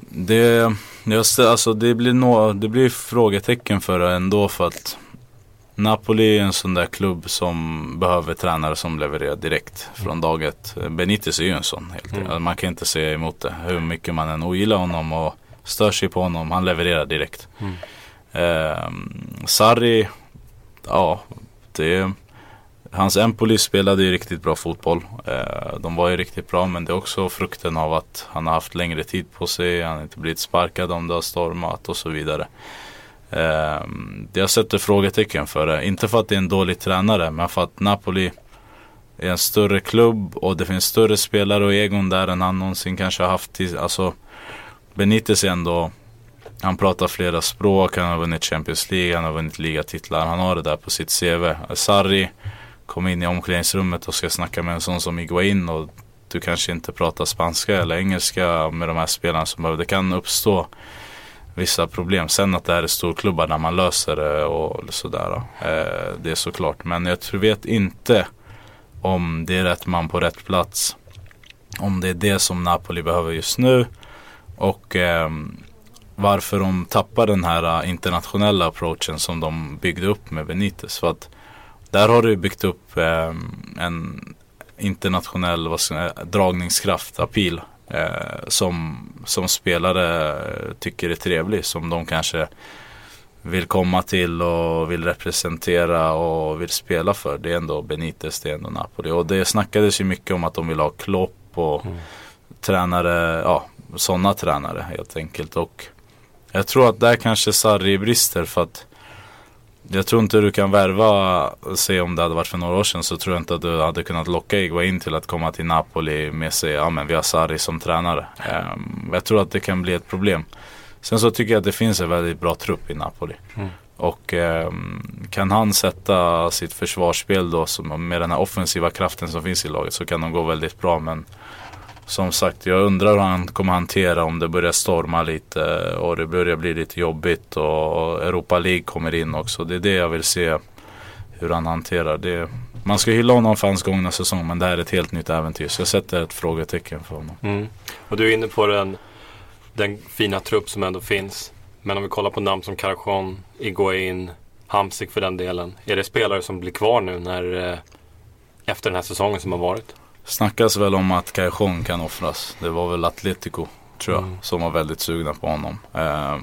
Det Just det, alltså det blir, no, det blir frågetecken för det ändå för att Napoli är en sån där klubb som behöver tränare som levererar direkt från dag ett. Benitez är ju en sån. Helt mm. Man kan inte säga emot det. Hur mycket man än ogillar honom och stör sig på honom. Han levererar direkt. Mm. Eh, Sarri, ja, det Hans Empoli spelade ju riktigt bra fotboll. Eh, de var ju riktigt bra men det är också frukten av att han har haft längre tid på sig. Han har inte blivit sparkad om det har stormat och så vidare. Det jag sätter frågetecken för det. Inte för att det är en dålig tränare men för att Napoli är en större klubb och det finns större spelare och egon där än han någonsin kanske har haft. Alltså Benitez är ändå han pratar flera språk, han har vunnit Champions League, han har vunnit ligatitlar. Han har det där på sitt CV. Sarri kommer in i omklädningsrummet och ska snacka med en sån som Iguain och du kanske inte pratar spanska eller engelska med de här spelarna som behöver. Det kan uppstå vissa problem. Sen att det här är storklubbar när man löser det och sådär. Eh, det är såklart. Men jag tror, vet inte om det är rätt man på rätt plats. Om det är det som Napoli behöver just nu. Och eh, varför de tappar den här eh, internationella approachen som de byggde upp med Benitez. För att där har du byggt upp eh, en internationell vad ska dragningskraft, appeal. Eh, som, som spelare tycker är trevlig. Som de kanske vill komma till och vill representera och vill spela för. Det är ändå Benitez, det är ändå Napoli. Och det snackades ju mycket om att de vill ha Klopp och mm. tränare, ja sådana tränare helt enkelt. Och jag tror att där kanske Sarri brister för att jag tror inte du kan värva, se om det hade varit för några år sedan så tror jag inte att du hade kunnat locka Iguain till att komma till Napoli med sig, ja men vi har Sarri som tränare. Um, jag tror att det kan bli ett problem. Sen så tycker jag att det finns en väldigt bra trupp i Napoli. Mm. Och um, kan han sätta sitt försvarsspel då som, med den här offensiva kraften som finns i laget så kan de gå väldigt bra. Men som sagt, jag undrar hur han kommer hantera om det börjar storma lite och det börjar bli lite jobbigt och Europa League kommer in också. Det är det jag vill se hur han hanterar det. Man ska hylla honom för hans gångna säsong men det här är ett helt nytt äventyr. Så jag sätter ett frågetecken för honom. Mm. Och du är inne på den, den fina trupp som ändå finns. Men om vi kollar på namn som Karajon, Iguain, Hamsik för den delen. Är det spelare som blir kvar nu när, eh, efter den här säsongen som har varit? Snackas väl om att Cajon kan offras. Det var väl Atletico tror jag mm. som var väldigt sugna på honom. Eh,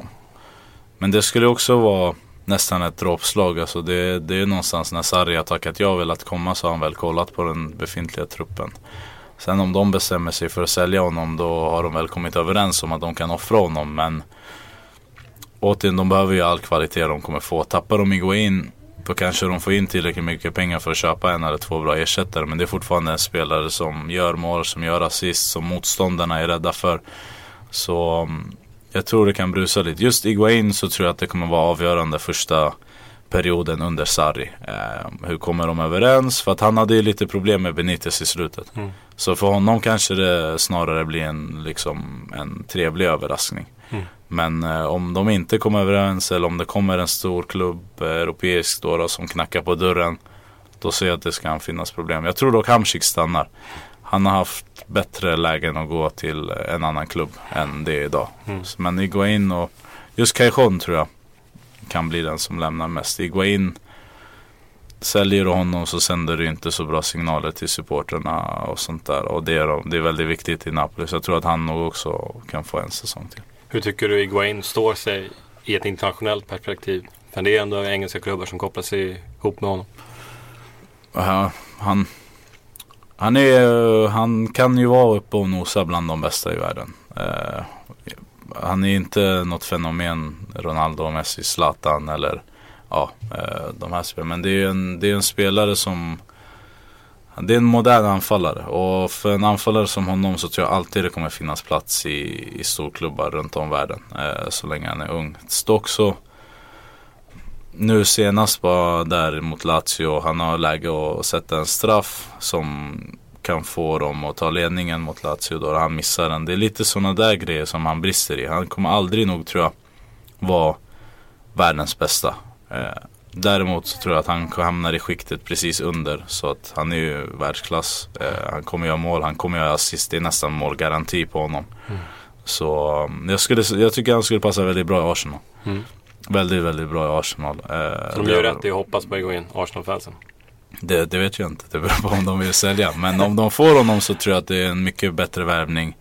men det skulle också vara nästan ett dråpslag. Alltså det, det är någonstans när Sarri har tackat ja vill att komma så har han väl kollat på den befintliga truppen. Sen om de bestämmer sig för att sälja honom då har de väl kommit överens om att de kan offra honom. Men återigen, de behöver ju all kvalitet de kommer få. Tappar de Iguain då kanske de får in tillräckligt mycket pengar för att köpa en eller två bra ersättare. Men det är fortfarande en spelare som gör mål, som gör assist, som motståndarna är rädda för. Så mm, jag tror det kan brusa lite. Just Iguain så tror jag att det kommer vara avgörande första perioden under Sarri. Eh, hur kommer de överens? För att han hade ju lite problem med Benitez i slutet. Mm. Så för honom kanske det snarare blir en, liksom, en trevlig överraskning. Mm. Men eh, om de inte kommer överens eller om det kommer en stor klubb, eh, europeisk då, då som knackar på dörren. Då ser jag att det kan finnas problem. Jag tror dock Hamsik stannar. Han har haft bättre lägen att gå till en annan klubb än det idag. Mm. Men Iguain och just Cajon tror jag kan bli den som lämnar mest. Iguain Säljer du honom så sänder du inte så bra signaler till supporterna och sånt där. Och det är, de- det är väldigt viktigt i Napoli. Så jag tror att han nog också kan få en säsong till. Hur tycker du Iguain står sig i ett internationellt perspektiv? För det är ändå engelska klubbar som kopplar sig ihop med honom. Uh, han, han, är, han kan ju vara uppe och nosa bland de bästa i världen. Uh, han är inte något fenomen, Ronaldo, Messi, Zlatan eller ja, eh, de här spelarna. Men det är en, det är en spelare som det är en modern anfallare och för en anfallare som honom så tror jag alltid det kommer finnas plats i, i storklubbar runt om världen. Eh, så länge han är ung. Stock så nu senast var där mot Lazio. Han har läge att sätta en straff som kan få dem att ta ledningen mot Lazio då han missar den. Det är lite sådana där grejer som han brister i. Han kommer aldrig nog tror jag vara världens bästa. Eh, däremot så tror jag att han hamnar i skiktet precis under. Så att han är ju världsklass. Eh, han kommer göra mål, han kommer göra assist. Det är nästan målgaranti på honom. Så um, jag, skulle, jag tycker han skulle passa väldigt bra i Arsenal. Mm. Väldigt, väldigt bra i Arsenal. Eh, Så de gör rätt i att hoppas på Iguain, Arsenal-fansen. det, det vet jag inte. Det beror på om de vill sälja. Men om de får honom så tror jag att det är en mycket bättre värvning.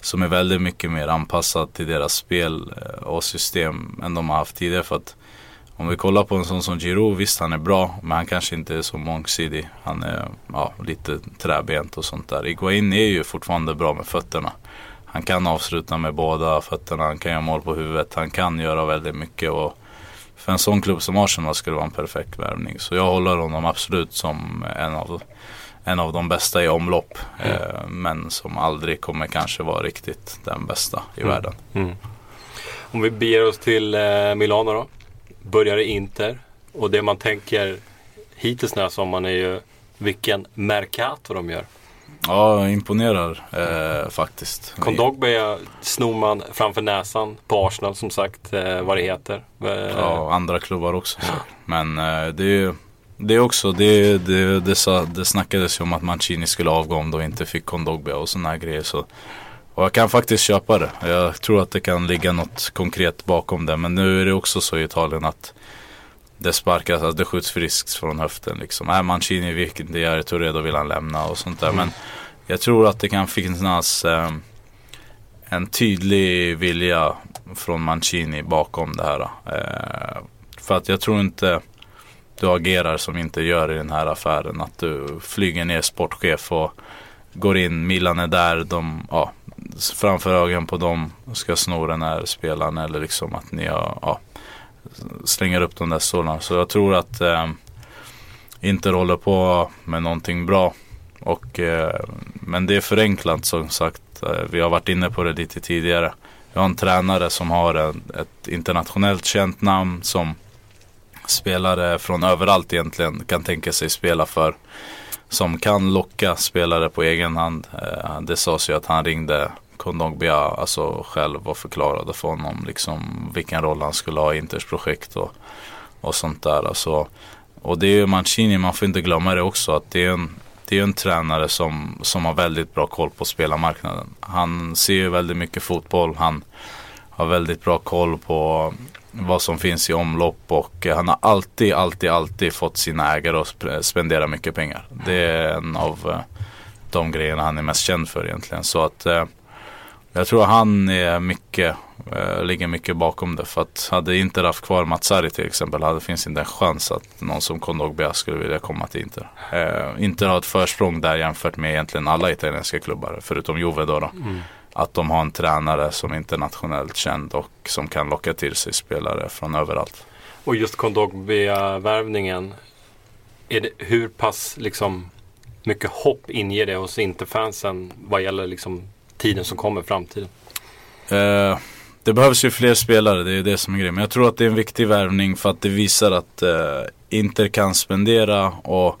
Som är väldigt mycket mer anpassad till deras spel eh, och system än de har haft tidigare. För att om vi kollar på en sån som Giroud, visst han är bra. Men han kanske inte är så mångsidig. Han är ja, lite träbent och sånt där. Iguain är ju fortfarande bra med fötterna. Han kan avsluta med båda fötterna. Han kan göra mål på huvudet. Han kan göra väldigt mycket. Och för en sån klubb som Arsenal skulle det vara en perfekt värvning. Så jag håller honom absolut som en av, en av de bästa i omlopp. Eh, men som aldrig kommer kanske vara riktigt den bästa i Mm. världen. Mm. Om vi beger oss till eh, Milano då. Börjar i Inter. Och det man tänker hittills den här sommaren är ju vilken Mercato de gör. Ja, imponerar eh, faktiskt. Kondogbia snor man framför näsan på Arsenal som sagt, eh, vad det heter. Eh, Ja, andra klubbar också. säkert. Men eh, det är ju det är också, det, det, det, det snackades ju om att Mancini skulle avgå om de inte fick Kondogbia och sådana här grejer. Så. Och jag kan faktiskt köpa det. Jag tror att det kan ligga något konkret bakom det. Men nu är det också så i Italien att det sparkas, alltså det skjuts friskt från höften liksom. Är Mancini vilken det är, Touré då vill han lämna och sånt där. Men jag tror att det kan finnas eh, en tydlig vilja från Mancini bakom det här. Eh, för att jag tror inte du agerar som inte gör i den här affären. Att du flyger ner sportchef och går in, Milan är där, de, ja, framför ögonen på dem ska sno den här spelaren eller liksom att ni har, ja, slänger upp de där stolarna. Så jag tror att eh, Inter håller på med någonting bra. Och, eh, men det är förenklat som sagt. Eh, vi har varit inne på det lite tidigare. Jag har en tränare som har en, ett internationellt känt namn som spelare från överallt egentligen kan tänka sig spela för. Som kan locka spelare på egen hand. Eh, det sades ju att han ringde Kondogbia alltså själv och förklarade för honom liksom vilken roll han skulle ha i Inters projekt och, och sånt där. Alltså, och det är ju Mancini, man får inte glömma det också att det är en, det är en tränare som, som har väldigt bra koll på spelarmarknaden. Han ser ju väldigt mycket fotboll, han har väldigt bra koll på vad som finns i omlopp och eh, han har alltid, alltid, alltid fått sina ägare att spendera mycket pengar. Det är en av eh, de grejerna han är mest känd för egentligen. Så att eh, jag tror han är mycket ligger mycket bakom det. För att hade Inter haft kvar Matsari till exempel hade finns inte en chans att någon som Kondogbia skulle vilja komma till Inter. Inter har ett försprång där jämfört med egentligen alla italienska klubbar förutom Juve då. då. Mm. Att de har en tränare som är internationellt känd och som kan locka till sig spelare från överallt. Och just Kondogbia-värvningen. Hur pass liksom mycket hopp inger det hos Interfansen vad gäller liksom tiden som kommer, framtiden? Eh, det behövs ju fler spelare, det är det som är grejen. Men jag tror att det är en viktig värvning för att det visar att eh, Inter kan spendera och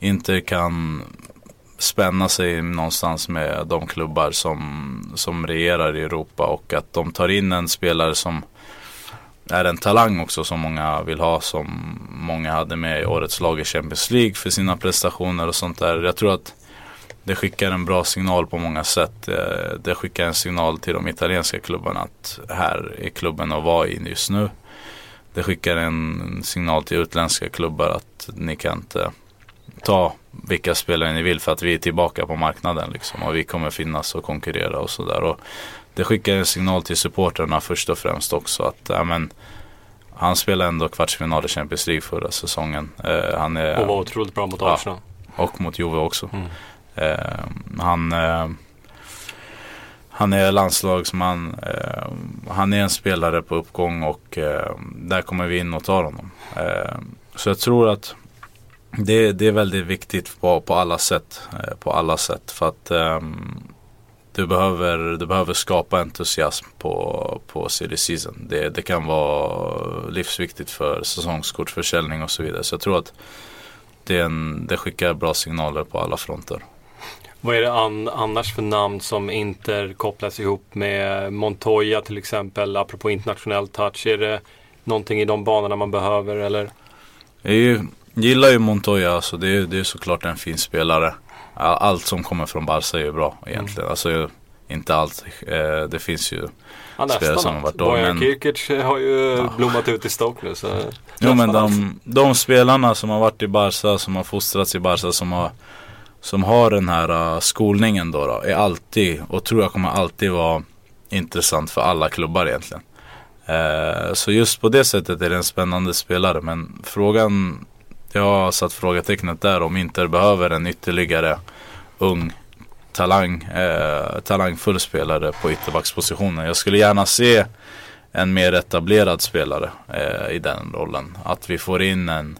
Inter kan spänna sig någonstans med de klubbar som, som regerar i Europa och att de tar in en spelare som är en talang också som många vill ha som många hade med i årets lag i Champions League för sina prestationer och sånt där. Jag tror att det skickar en bra signal på många sätt. Eh, det skickar en signal till de italienska klubbarna att här är klubben att vara i just nu. Det skickar en signal till utländska klubbar att ni kan inte ta vilka spelare ni vill för att vi är tillbaka på marknaden liksom och vi kommer finnas och konkurrera och sådär. Det skickar en signal till supporterna först och främst också att ja, men, han spelade ändå kvartsfinal i Champions League förra säsongen. Eh, han är, Och var otroligt bra mot Ja. Arsenal. och mot Juve också. Mm. Eh, han, eh, han är landslagsman. Eh, han är en spelare på uppgång och eh, där kommer vi in och tar honom. Eh, så jag tror att det, det är väldigt viktigt på, på alla sätt. Eh, på alla sätt för att ehm, du, behöver, du behöver skapa entusiasm på, på silly season. Det, det kan vara livsviktigt för säsongskortförsäljning och så vidare. Så jag tror att det, en, det skickar bra signaler på alla fronter. Vad är det an, annars för namn som Inter kopplas ihop med Montoya till exempel, apropå internationell touch? Är det någonting i de banorna man behöver eller? Jag är ju, gillar ju Montoya, alltså det, är, det är såklart en fin spelare. All- Allt som kommer från Barca är ju bra egentligen. Alltså inte allt. Eh, det finns ju Ja, Spelare som har varit då, Bojan men- Kirkic har ju blommat ut i Stoke nu. Så Jo men de, de spelarna som har varit i Barca, som har fostrats i Barca, som har, som har den här uh, skolningen då, då, är alltid, och tror jag kommer alltid vara intressant för alla klubbar egentligen. Eh, så just på det sättet är det en spännande spelare, men frågan, jag har satt frågetecknet där om Inter behöver en ytterligare ung talang, eh, talangfull spelare på ytterbackspositionen. Jag skulle gärna se en mer etablerad spelare eh, i den rollen. Att vi får in en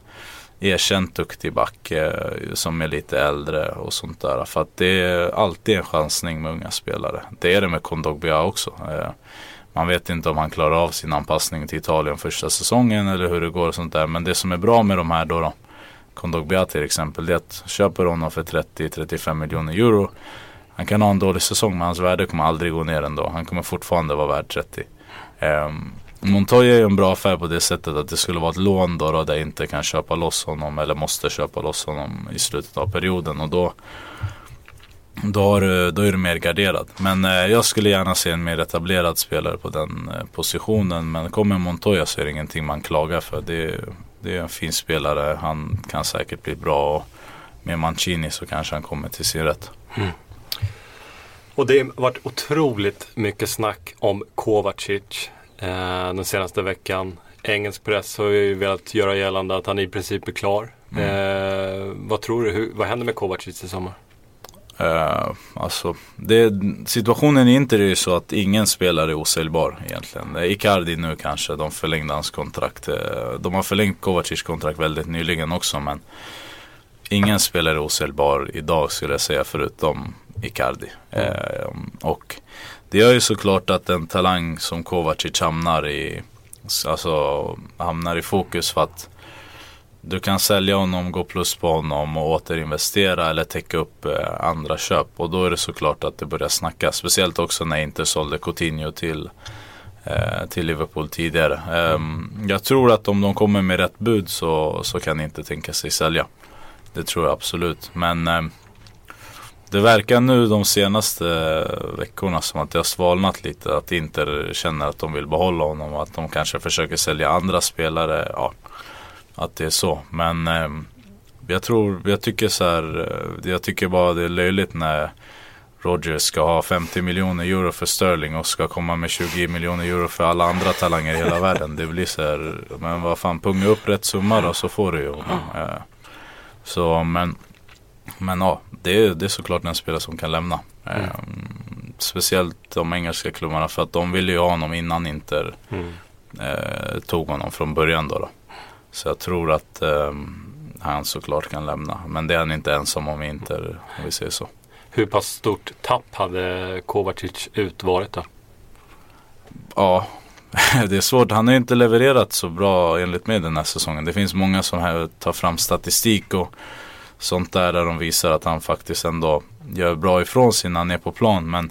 erkänt duktig back eh, som är lite äldre och sånt där. För att det är alltid en chansning med unga spelare. Det är det med Kondogbia också. Eh, man vet inte om han klarar av sin anpassning till Italien första säsongen eller hur det går och sånt där. Men det som är bra med de här då, då Kondogbia till exempel, det är att köper honom för 30-35 miljoner euro. Han kan ha en dålig säsong men hans värde kommer aldrig gå ner ändå. Han kommer fortfarande vara värd 30. Um, ehm, Montoya är ju en bra affär på det sättet att det skulle vara ett lån då, då där inte kan köpa loss honom eller måste köpa loss honom i slutet av perioden och då då, har då är du mer garderad. Men eh, jag skulle gärna se en mer etablerad spelare på den eh, positionen. Men kommer Montoya så är det ingenting man klagar för. Det, är- det är en fin spelare. Han kan säkert bli bra. Och med Mancini så kanske han kommer till sin rätt. Och det har varit otroligt mycket snack om Kovacic eh, den senaste veckan. Engelsk press har ju velat göra gällande att han i princip är klar. Eh, vad tror du, hur, vad händer med Kovacic i sommar? Uh, alltså, det, situationen är inte det ju så att ingen spelare är osäljbar egentligen. Eh, Icardi nu kanske, de förlängde hans kontrakt. Eh, De har förlängt Kovacic kontrakt väldigt nyligen också men ingen spelare är osäljbar idag skulle jag säga förutom Icardi. Eh, och det gör ju såklart att en talang som Kovacic hamnar i, alltså, hamnar i fokus för att du kan sälja honom, gå plus på honom och återinvestera eller täcka upp eh, andra köp. Och då är det såklart att det börjar snackas. Speciellt också när Inter sålde Coutinho till, eh, till Liverpool tidigare. Ehm, jag tror att om de kommer med rätt bud så, så kan de inte tänka sig sälja. Det tror jag absolut. Men ehm, det verkar nu de senaste veckorna som att det har svalnat lite. Att Inter känner att de vill behålla honom och att de kanske försöker sälja andra spelare. Ja, att det är så. Men eh, jag tror, jag tycker så här, eh, jag tycker bara det är löjligt när Rogers ska ha 50 miljoner euro för Sterling och ska komma med 20 miljoner euro för alla andra talanger i hela världen. Det blir så här, men vad fan, punga upp rätt summa då så får du ju. Eh, Så men, men ja, det är, det är såklart en spelare som kan lämna. Eh, Speciellt de engelska klubbarna för att de ville ju ha honom innan Inter Mm. eh, tog honom från början då. då. Så jag tror att eh, han såklart kan lämna. Men det är han inte ensam om Inter om vi säger så. Hur pass stort tapp hade Kovacic ut varit då? Ja, det är svårt. Han har inte levererat så bra enligt mig den här säsongen. Det finns många som här tar fram statistik och sånt där där de visar att han faktiskt ändå gör bra ifrån sig när han är på plan. Men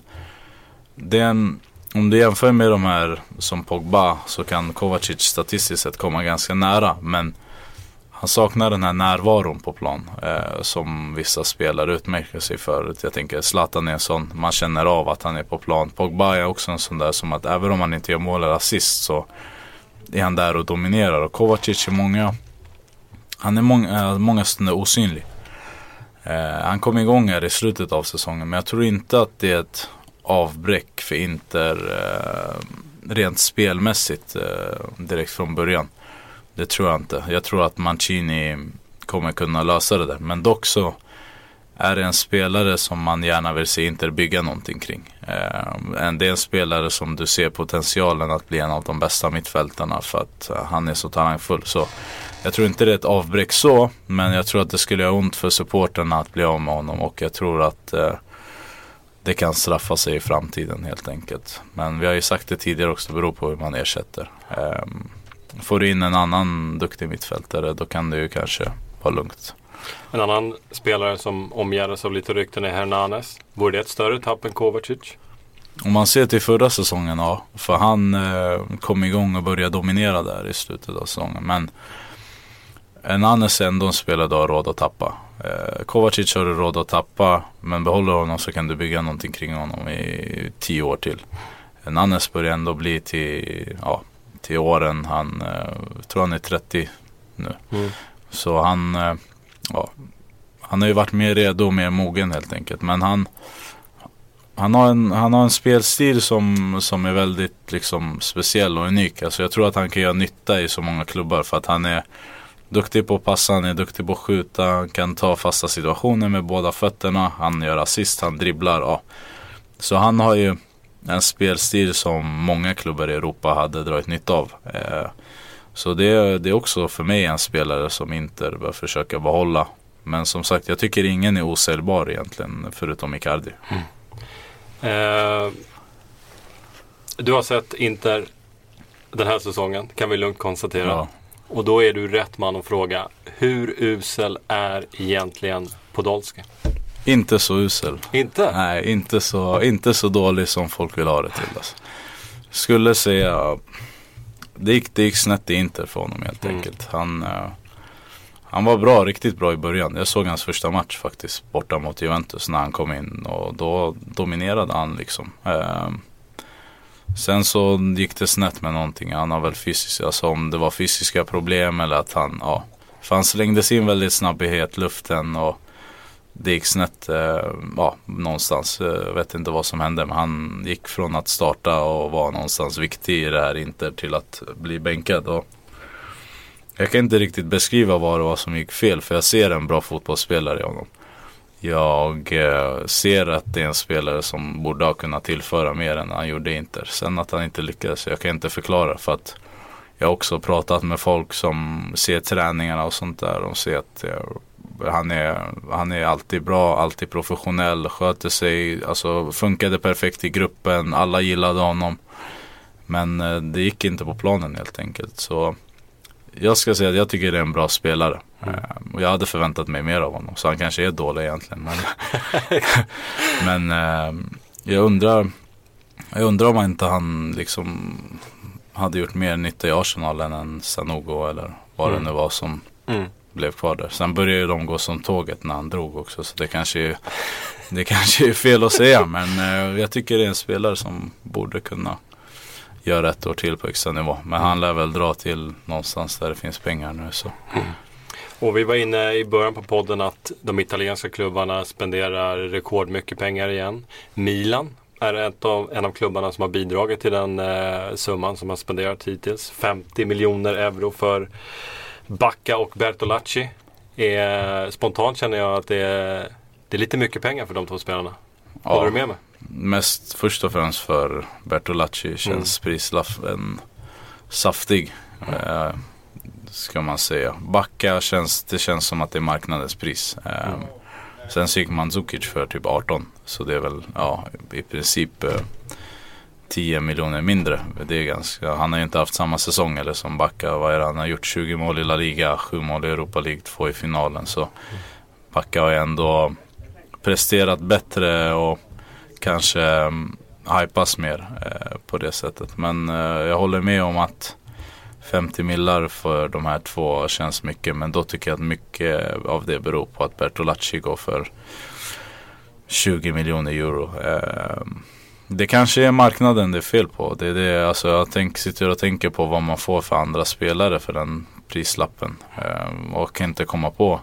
det är en, om du jämför med de här som Pogba så kan Kovacic statistiskt sett komma ganska nära. Men han saknar den här närvaron på plan eh, som vissa spelare utmärker sig för. Jag tänker Zlatan är en sån, man känner av att han är på plan. Pogba är också en sån där som att även om han inte gör mål eller assist så är han där och dominerar. Och Kovacic är många, han är många, eh, många stunder osynlig. Eh, han kom igång här i slutet av säsongen men jag tror inte att det är ett avbräck för Inter eh, rent spelmässigt eh, direkt från början. Det tror jag inte. Jag tror att Mancini kommer kunna lösa det där. Men dock så är det en spelare som man gärna vill se Inter bygga någonting kring. Eh, det är en spelare som du ser potentialen att bli en av de bästa mittfältarna för att eh, han är så talangfull. Så jag tror inte det är ett avbräck så, men jag tror att det skulle göra ont för supporterna att bli av med honom och jag tror att eh, det kan straffa sig i framtiden helt enkelt. Men vi har ju sagt det tidigare också, det beror på hur man ersätter. Ehm, Får du in en annan duktig mittfältare då kan det ju kanske vara lugnt. En annan spelare som omgärdas av lite rykten är Hernanes. Vore det ett större tapp än Kovacic? Om man ser till förra säsongen, ja. För han eh, kom igång och började dominera där i slutet av säsongen. Men en annan är ändå en spelare du har råd att tappa. Eh, Kovacic har du råd att tappa. Men behåller honom så kan du bygga någonting kring honom i tio år till. En annan börjar ändå bli till, ja, till åren. Han, eh, tror han är 30 nu. Mm. Så han, eh, ja, han har ju varit mer redo och mer mogen helt enkelt. Men han, han, har, en, han har en spelstil som, som är väldigt liksom, speciell och unik. Alltså, jag tror att han kan göra nytta i så många klubbar för att han är duktig på att passa, han är duktig på att skjuta, han kan ta fasta situationer med båda fötterna, han gör assist, han dribblar. Ja. Så han har ju en spelstil som många klubbar i Europa hade dragit nytta av. Eh, så det, är- det är också för mig en spelare som Inter bör försöka behålla. Men som sagt, jag tycker ingen är osäljbar egentligen förutom Icardi. Eh, du har sett Inter den här säsongen, kan vi lugnt konstatera. Ja. Och då är du rätt man att fråga. Hur usel är egentligen Podolski? Inte så usel. Inte? Nej, inte så, inte så dålig som folk vill ha det till. Alltså. Skulle säga, det gick, det gick snett i Inter för honom helt Mm. enkelt. Han, eh, han var bra, riktigt bra i början. Jag såg hans första match faktiskt borta mot Juventus när han kom in och då dominerade han liksom. Eh, sen så gick det snett med någonting. Han har väl fysiskt, alltså om det var fysiska problem eller att han, ja. För han slängdes in väldigt snabbt i hetluften och det gick snett eh, ja, någonstans. Jag vet inte vad som hände men han gick från att starta och vara någonstans viktig i det här Inter till att bli bänkad. Och jag kan inte riktigt beskriva vad det var som gick fel för jag ser en bra fotbollsspelare i honom. Jag eh, ser att det är en spelare som borde ha kunnat tillföra mer än han gjorde i Inter. Sen att han inte lyckades, jag kan inte förklara för att jag har också pratat med folk som ser träningarna och sånt där. De ser att eh, han är, han är alltid bra, alltid professionell, sköter sig, alltså funkade perfekt i gruppen, alla gillade honom. Men eh, det gick inte på planen helt enkelt. Så jag ska säga att jag tycker det är en bra spelare. Mm. Och jag hade förväntat mig mer av honom. Så han kanske är dålig egentligen. Men, men eh, jag undrar Jag undrar om inte han liksom hade gjort mer nytta i Arsenal än en Sanogo eller vad Mm. det nu var som Mm. blev kvar där. Sen började de gå som tåget när han drog också. Så det kanske är, det kanske är fel att säga. Men eh, jag tycker det är en spelare som borde kunna göra ett år till på extra nivå. Men han lär väl dra till någonstans där det finns pengar nu. Så. Och vi var inne i början på podden att de italienska klubbarna spenderar rekordmycket pengar igen. Milan är ett av, en av klubbarna som har bidragit till den eh, summan som har spenderat hittills. 50 miljoner euro för Bacca och Bertolacci. Eh, spontant känner jag att det är, det är lite mycket pengar för de två spelarna. Håller du med mig? Mest först och främst för Bertolacci känns prislappen saftig. Eh, ska man säga. Backa känns, det känns som att det är marknadens pris. Eh, Sen så gick Mandzukic för typ 18. Så det är väl ja, i princip eh, 10 miljoner mindre. Det är ganska, han har ju inte haft samma säsong eller som Backa. Vad är det? Han har gjort 20 mål i La Liga, 7 mål i Europa League, 2 i finalen. Så Backa har ju ändå presterat bättre och kanske ehm, hypas mer eh, på det sättet. Men eh, jag håller med om att 50 millar för de här två känns mycket. Men då tycker jag att mycket av det beror på att Bertolacci går för 20 miljoner euro. Ehm, det kanske är marknaden det är fel på. Det är det, alltså jag tänk, sitter och tänker på vad man får för andra spelare för den prislappen. Ehm, och kan inte komma på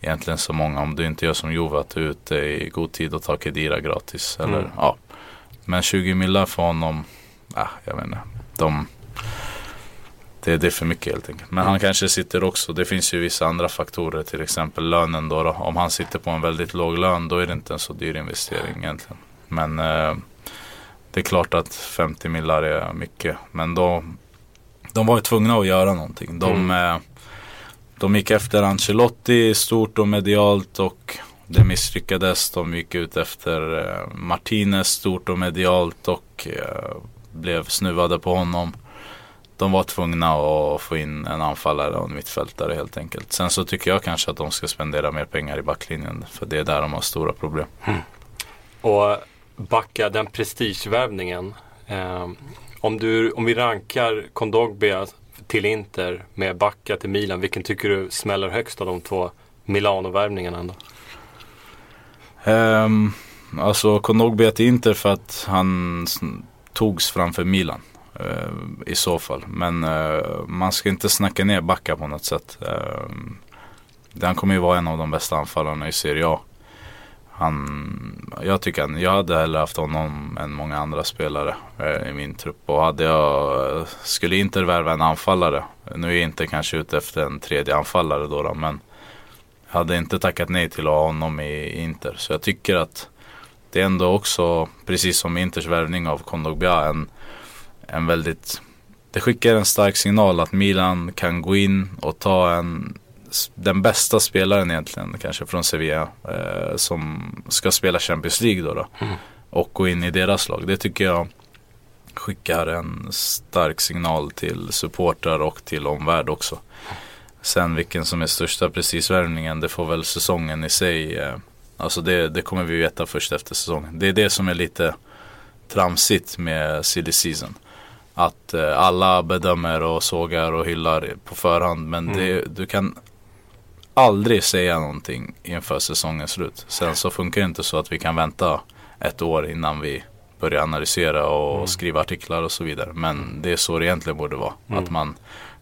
egentligen så många om du inte gör som Juve att du är ute i god tid och tar Kedira gratis. Eller, Mm. ja. Men 20 millar för honom, ah, jag vet inte. De, det, det är för mycket helt enkelt. Men han kanske sitter också, det finns ju vissa andra faktorer, till exempel lönen då, då. Om han sitter på en väldigt låg lön då är det inte en så dyr investering egentligen. Men eh, det är klart att 50 millar är mycket. Men då, de var ju tvungna att göra någonting. De, eh, de gick efter Ancelotti stort och medialt och det misslyckades. De gick ut efter eh, Martinez stort och medialt och eh, blev snuvade på honom. De var tvungna att få in en anfallare och en mittfältare helt enkelt. Sen så tycker jag kanske att de ska spendera mer pengar i backlinjen. För det är där de har stora problem. Mm. Och backa den prestigevärvningen. Eh, om, du, om vi rankar Kondogbia till Inter med backa till Milan. Vilken tycker du smäller högst av de två Milano-värvningarna ändå? Um, alltså Kondogbia till Inter för att han togs framför Milan. Uh, I så fall. Men uh, man ska inte snacka ner Backa på något sätt. Ehm, uh, han kommer ju vara en av de bästa anfallarna i Serie A. Han, jag tycker han, jag hade hellre haft honom än många andra spelare eh, i min trupp. Och hade jag, eh, skulle Inter värva en anfallare, nu är jag inte kanske ute efter en tredje anfallare då, då men jag hade inte tackat nej till att ha honom i Inter. Så jag tycker att det är ändå också, precis som Inters värvning av Kondogbia, en, en väldigt det skickar en stark signal att Milan kan gå in och ta en den bästa spelaren egentligen kanske från Sevilla eh, som ska spela Champions League då, då och gå in i deras lag. Det tycker jag skickar en stark signal till supportrar och till omvärld också. Sen vilken som är största precisvärvningen det får väl säsongen i sig eh, Alltså det, det kommer vi veta först efter säsongen. Det är det som är lite tramsigt med silly season. Att eh, alla bedömer och sågar och hyllar på förhand men det, du kan aldrig säga någonting inför säsongens slut. Sen så funkar det inte så att vi kan vänta ett år innan vi börjar analysera och skriva artiklar och så vidare. Men det är så det egentligen borde vara. Att man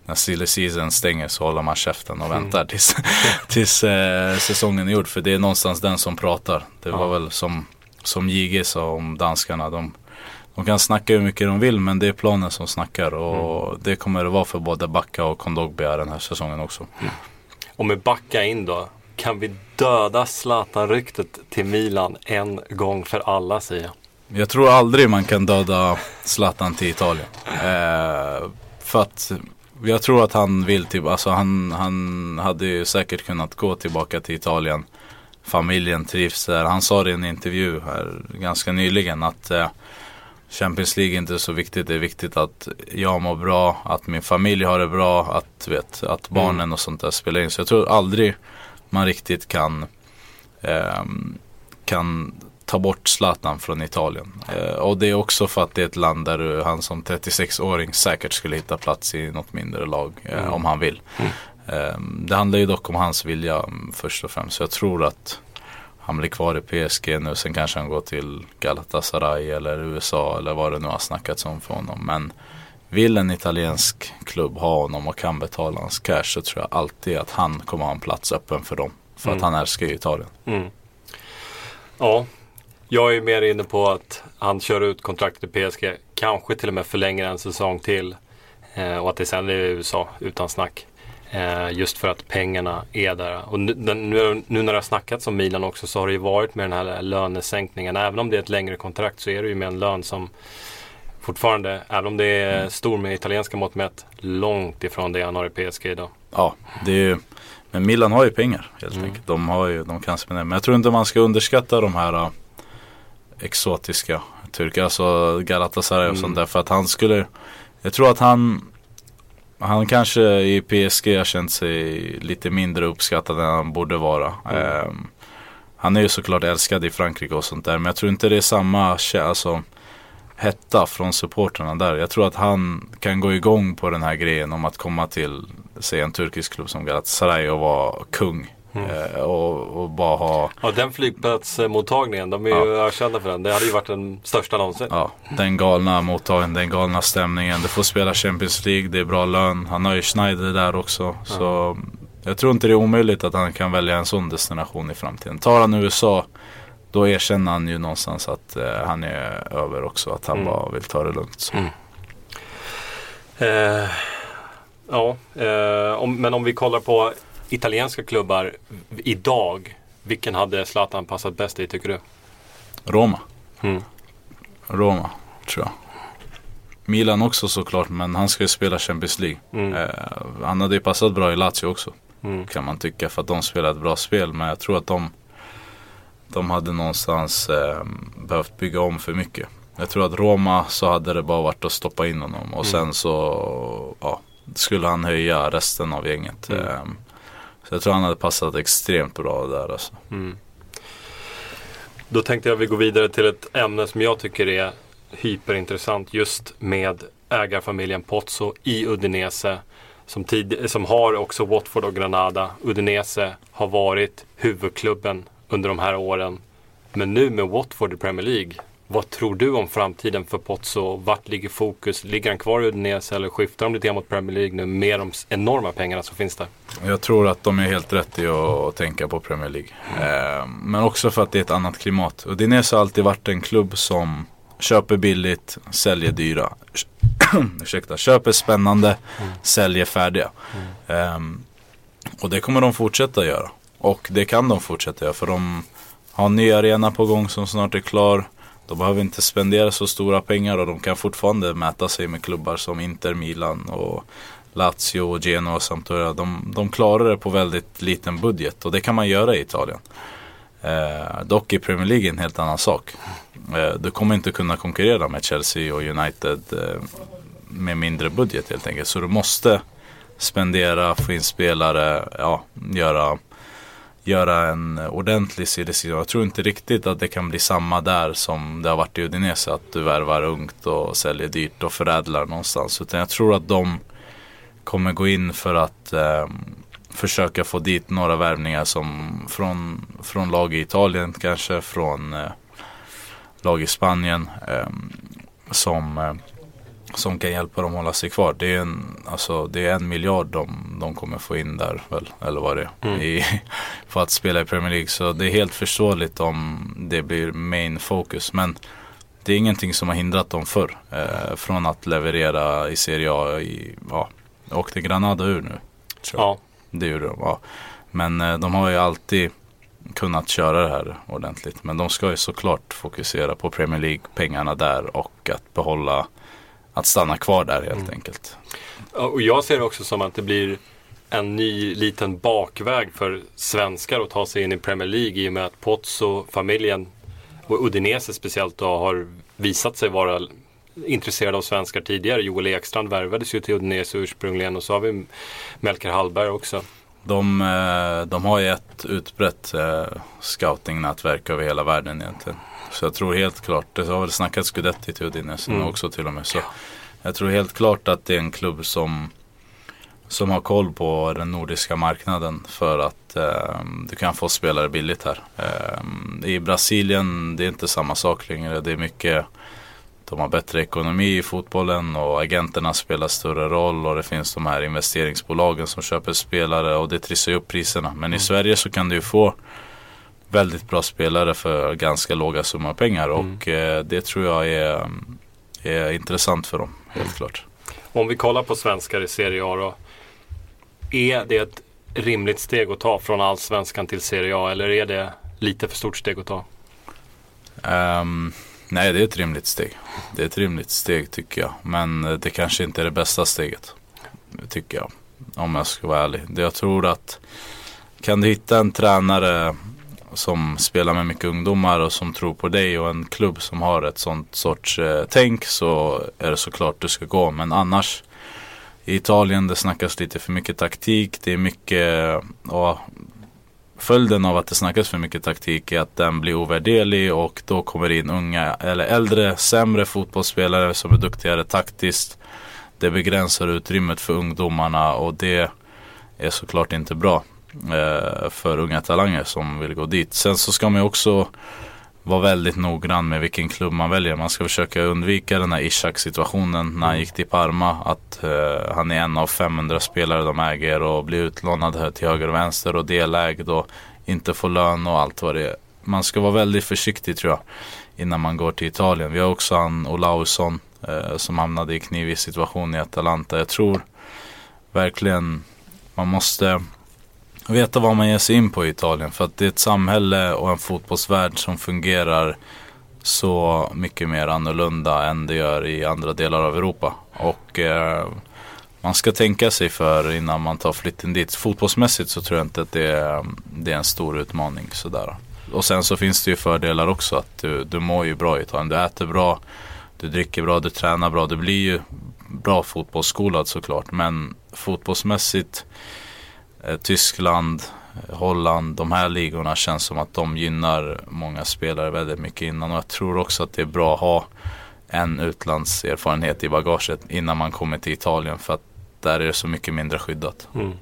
när silly season stänger så håller man käften och väntar tills, tills eh, säsongen är gjord. För det är någonstans den som pratar. Det var väl som, som JG sa om danskarna. De, de kan snacka hur mycket de vill men det är planen som snackar. Och det kommer det vara för både Backa och Kondogbia den här säsongen också. Och med backa in då. Kan vi döda Zlatan-ryktet till Milan en gång för alla säger jag. Jag tror aldrig man kan döda Zlatan till Italien. Eh, för att jag tror att han vill typ, alltså han, han hade ju säkert kunnat gå tillbaka till Italien. Familjen trivs där. Han sa det i en intervju här ganska nyligen att eh, Champions League är inte så viktigt. Det är viktigt att jag mår bra, att min familj har det bra, att, vet, att barnen och sånt där spelar in. Så jag tror aldrig man riktigt kan ehm, kan ta bort Zlatan från Italien. Eh, och det är också för att det är ett land där du, han som 36-åring säkert skulle hitta plats i något mindre lag eh, om han vill. Eh, det handlar ju dock om hans vilja mm, först och främst. Så jag tror att han blir kvar i PSG nu. Sen kanske han går till Galatasaray eller USA eller vad det nu har snackats om för honom. Men vill en italiensk klubb ha honom och kan betala hans cash så tror jag alltid att han kommer ha en plats öppen för dem. För Mm. att han älskar ju Italien. Mm. Ja, jag är mer inne på att han kör ut kontraktet i PSG. Kanske till och med förlänger en säsong till. Eh, och att det sen är i USA utan snack. Eh, just för att pengarna är där. Och nu, nu, när det har snackats om Milan också så har det ju varit med den här lönesänkningen. Även om det är ett längre kontrakt så är det ju med en lön som fortfarande, även om det är stor med italienska mått mätt, långt ifrån det han har i PSG idag. Ja, det är ju, men Milan har ju pengar helt Mm. enkelt. De, har ju, de kan spendera. Men jag tror inte man ska underskatta de här äh, exotiska turkarna, alltså Galatasaray och Mm. sånt där. För att han skulle, jag tror att han, han kanske i PSG har känt sig lite mindre uppskattad än han borde vara. Mm. Ehm, han är ju såklart älskad i Frankrike och sånt där. Men jag tror inte det är samma alltså, hetta från supporterna där. Jag tror att han kan gå igång på den här grejen om att komma till, säg en turkisk klubb som Galatasaray och vara kung. Mm. Eh, och, och bara ha Ja, den flygplatsmottagningen, de är ju ökända för den. Det hade ju varit den största någonsin. ja, den galna mottagningen, den galna stämningen. Du får spela Champions League, det är bra lön. Han har ju Schneider där också. Så jag tror inte det är omöjligt att han kan välja en sån destination i framtiden. Tar han USA, då erkänner han ju någonstans att eh, han är över också. Att han Mm. bara vill ta det lugnt. Så. Eh, ja, eh, om, men om vi kollar på italienska klubbar idag. Vilken hade Zlatan passat bäst i tycker du? Roma. Mm. Roma, tror jag. Milan också såklart, men han ska ju spela Champions League. Mm. Eh, han hade ju passat bra i Lazio också. Mm. kan man tycka för att de spelar ett bra spel. Men jag tror att de, de hade någonstans eh, behövt bygga om för mycket. Jag tror att Roma så hade det bara varit att stoppa in honom och sen så ja, skulle han höja resten av gänget. Mm. Så jag tror han hade passat extremt bra där alltså. Mm. Då tänkte jag att vi går vidare till ett ämne som jag tycker är hyperintressant just med ägarfamiljen Pozzo i Udinese. Som, tid, som har också Watford och Granada. Udinese har varit huvudklubben under de här åren. Men nu med Watford i Premier League. Vad tror du om framtiden för Pozzo? Vart ligger fokus? Ligger han kvar i Udinese eller skiftar de lite mot Premier League nu med de enorma pengarna som finns där? Jag tror att de är helt rätt i att tänka på Premier League. Eh, men också för att det är ett annat klimat. Udinese har alltid varit en klubb som köper billigt, säljer dyra. Ursäkta, köper spännande, säljer färdiga. Mm. och det kommer de fortsätta göra. Och det kan de fortsätta göra för de har en ny arena på gång som snart är klar. De behöver inte spendera så stora pengar och de kan fortfarande mäta sig med klubbar som Inter, Milan och Lazio, Genoa och Sampdoria. De, de klarar det på väldigt liten budget och det kan man göra i Italien. Eh, dock i Premier League en helt annan sak. Eh, du kommer inte kunna konkurrera med Chelsea och United eh, med mindre budget helt enkelt. Så du måste spendera, få in spelare, ja, göra, göra en ordentlig CDC. Jag tror inte riktigt att det kan bli samma där som det har varit i Udinese. Att du värvar ungt och säljer dyrt och förädlar någonstans. Utan jag tror att de kommer gå in för att eh, försöka få dit några värvningar som från, från lag i Italien kanske, från eh, lag i Spanien eh, som, eh, som kan hjälpa dem hålla sig kvar. Det är en, alltså, det är en miljard de, de kommer få in där väl, eller vad det är, Mm. i, för att spela i Premier League. Så det är helt förståeligt om det blir main focus. Men det är ingenting som har hindrat dem förr eh, från att leverera i Serie A. I, ja, åkte Granada ur nu? tror jag. Ja, Det gjorde de, ja. Men eh, de har ju alltid kunnat köra det här ordentligt. Men de ska ju såklart fokusera på Premier League, pengarna där och att behålla, att stanna kvar där helt enkelt. Ja, Och jag ser det också som att det blir en ny liten bakväg för svenskar att ta sig in i Premier League i och med att Pozzo-familjen och Udinese speciellt då har visat sig vara intresserade av svenskar tidigare. Joel Ekstrand värvades ju till Udinese ursprungligen och så har vi Melker Hallberg också. De, eh, de har ju ett utbrett eh, scoutingnätverk över hela världen egentligen. Så jag tror helt klart, det har väl snackats Gudetti till Udinese Mm. också till och med. Så jag tror helt klart att det är en klubb som, som har koll på den nordiska marknaden för att eh, du kan få spelare billigt här. Eh, I Brasilien, det är inte samma sak längre. Det är mycket de har bättre ekonomi i fotbollen och agenterna spelar större roll och det finns de här investeringsbolagen som köper spelare och det trissar ju upp priserna. Men i Sverige så kan du ju få väldigt bra spelare för ganska låga summor pengar och eh, det tror jag är, är intressant för dem, helt klart. Om vi kollar på svenskar i Serie A då. Är det ett rimligt steg att ta från allsvenskan till Serie A eller är det lite för stort steg att ta? Ehm, nej, det är ett rimligt steg. Det är ett rimligt steg tycker jag. Men eh, det kanske inte är det bästa steget. Tycker jag. Om jag ska vara ärlig. Jag tror att kan du hitta en tränare som spelar med mycket ungdomar och som tror på dig och en klubb som har ett sånt sorts eh, tänk så är det såklart du ska gå. Men annars i Italien det snackas lite för mycket taktik. Det är mycket, och följden av att det snackas för mycket taktik är att den blir ovärderlig och då kommer det in unga eller äldre, sämre fotbollsspelare som är duktigare taktiskt. Det begränsar utrymmet för ungdomarna och det är såklart inte bra Eh, för unga talanger som vill gå dit. Sen så ska man ju också vara väldigt noggrann med vilken klubb man väljer. Man ska försöka undvika den här Ishak situationen när han gick till Parma. Att eh, han är en av 500 spelare de äger och blir utlånad här till höger och vänster och delägd och inte får lön och allt vad det är. Man ska vara väldigt försiktig tror jag innan man går till Italien. Vi har också han Olausson eh, som hamnade i knivig situation i Atalanta. Jag tror verkligen man måste veta vad man ger sig in på i Italien. För att det är ett samhälle och en fotbollsvärld som fungerar så mycket mer annorlunda än det gör i andra delar av Europa. Och eh, man ska tänka sig för innan man tar flytten dit. Fotbollsmässigt så tror jag inte att det är, det är en stor utmaning sådär. Och sen så finns det ju fördelar också att du, du mår ju bra i Italien. Du äter bra, du dricker bra, du tränar bra. Du blir ju bra fotbollsskolad såklart. Men fotbollsmässigt eh, Tyskland, eh, Holland, de här ligorna känns som att de gynnar många spelare väldigt mycket innan. Och jag tror också att det är bra att ha en utlandserfarenhet i bagaget innan man kommer till Italien. För att där är det så mycket mindre skyddat. Mm.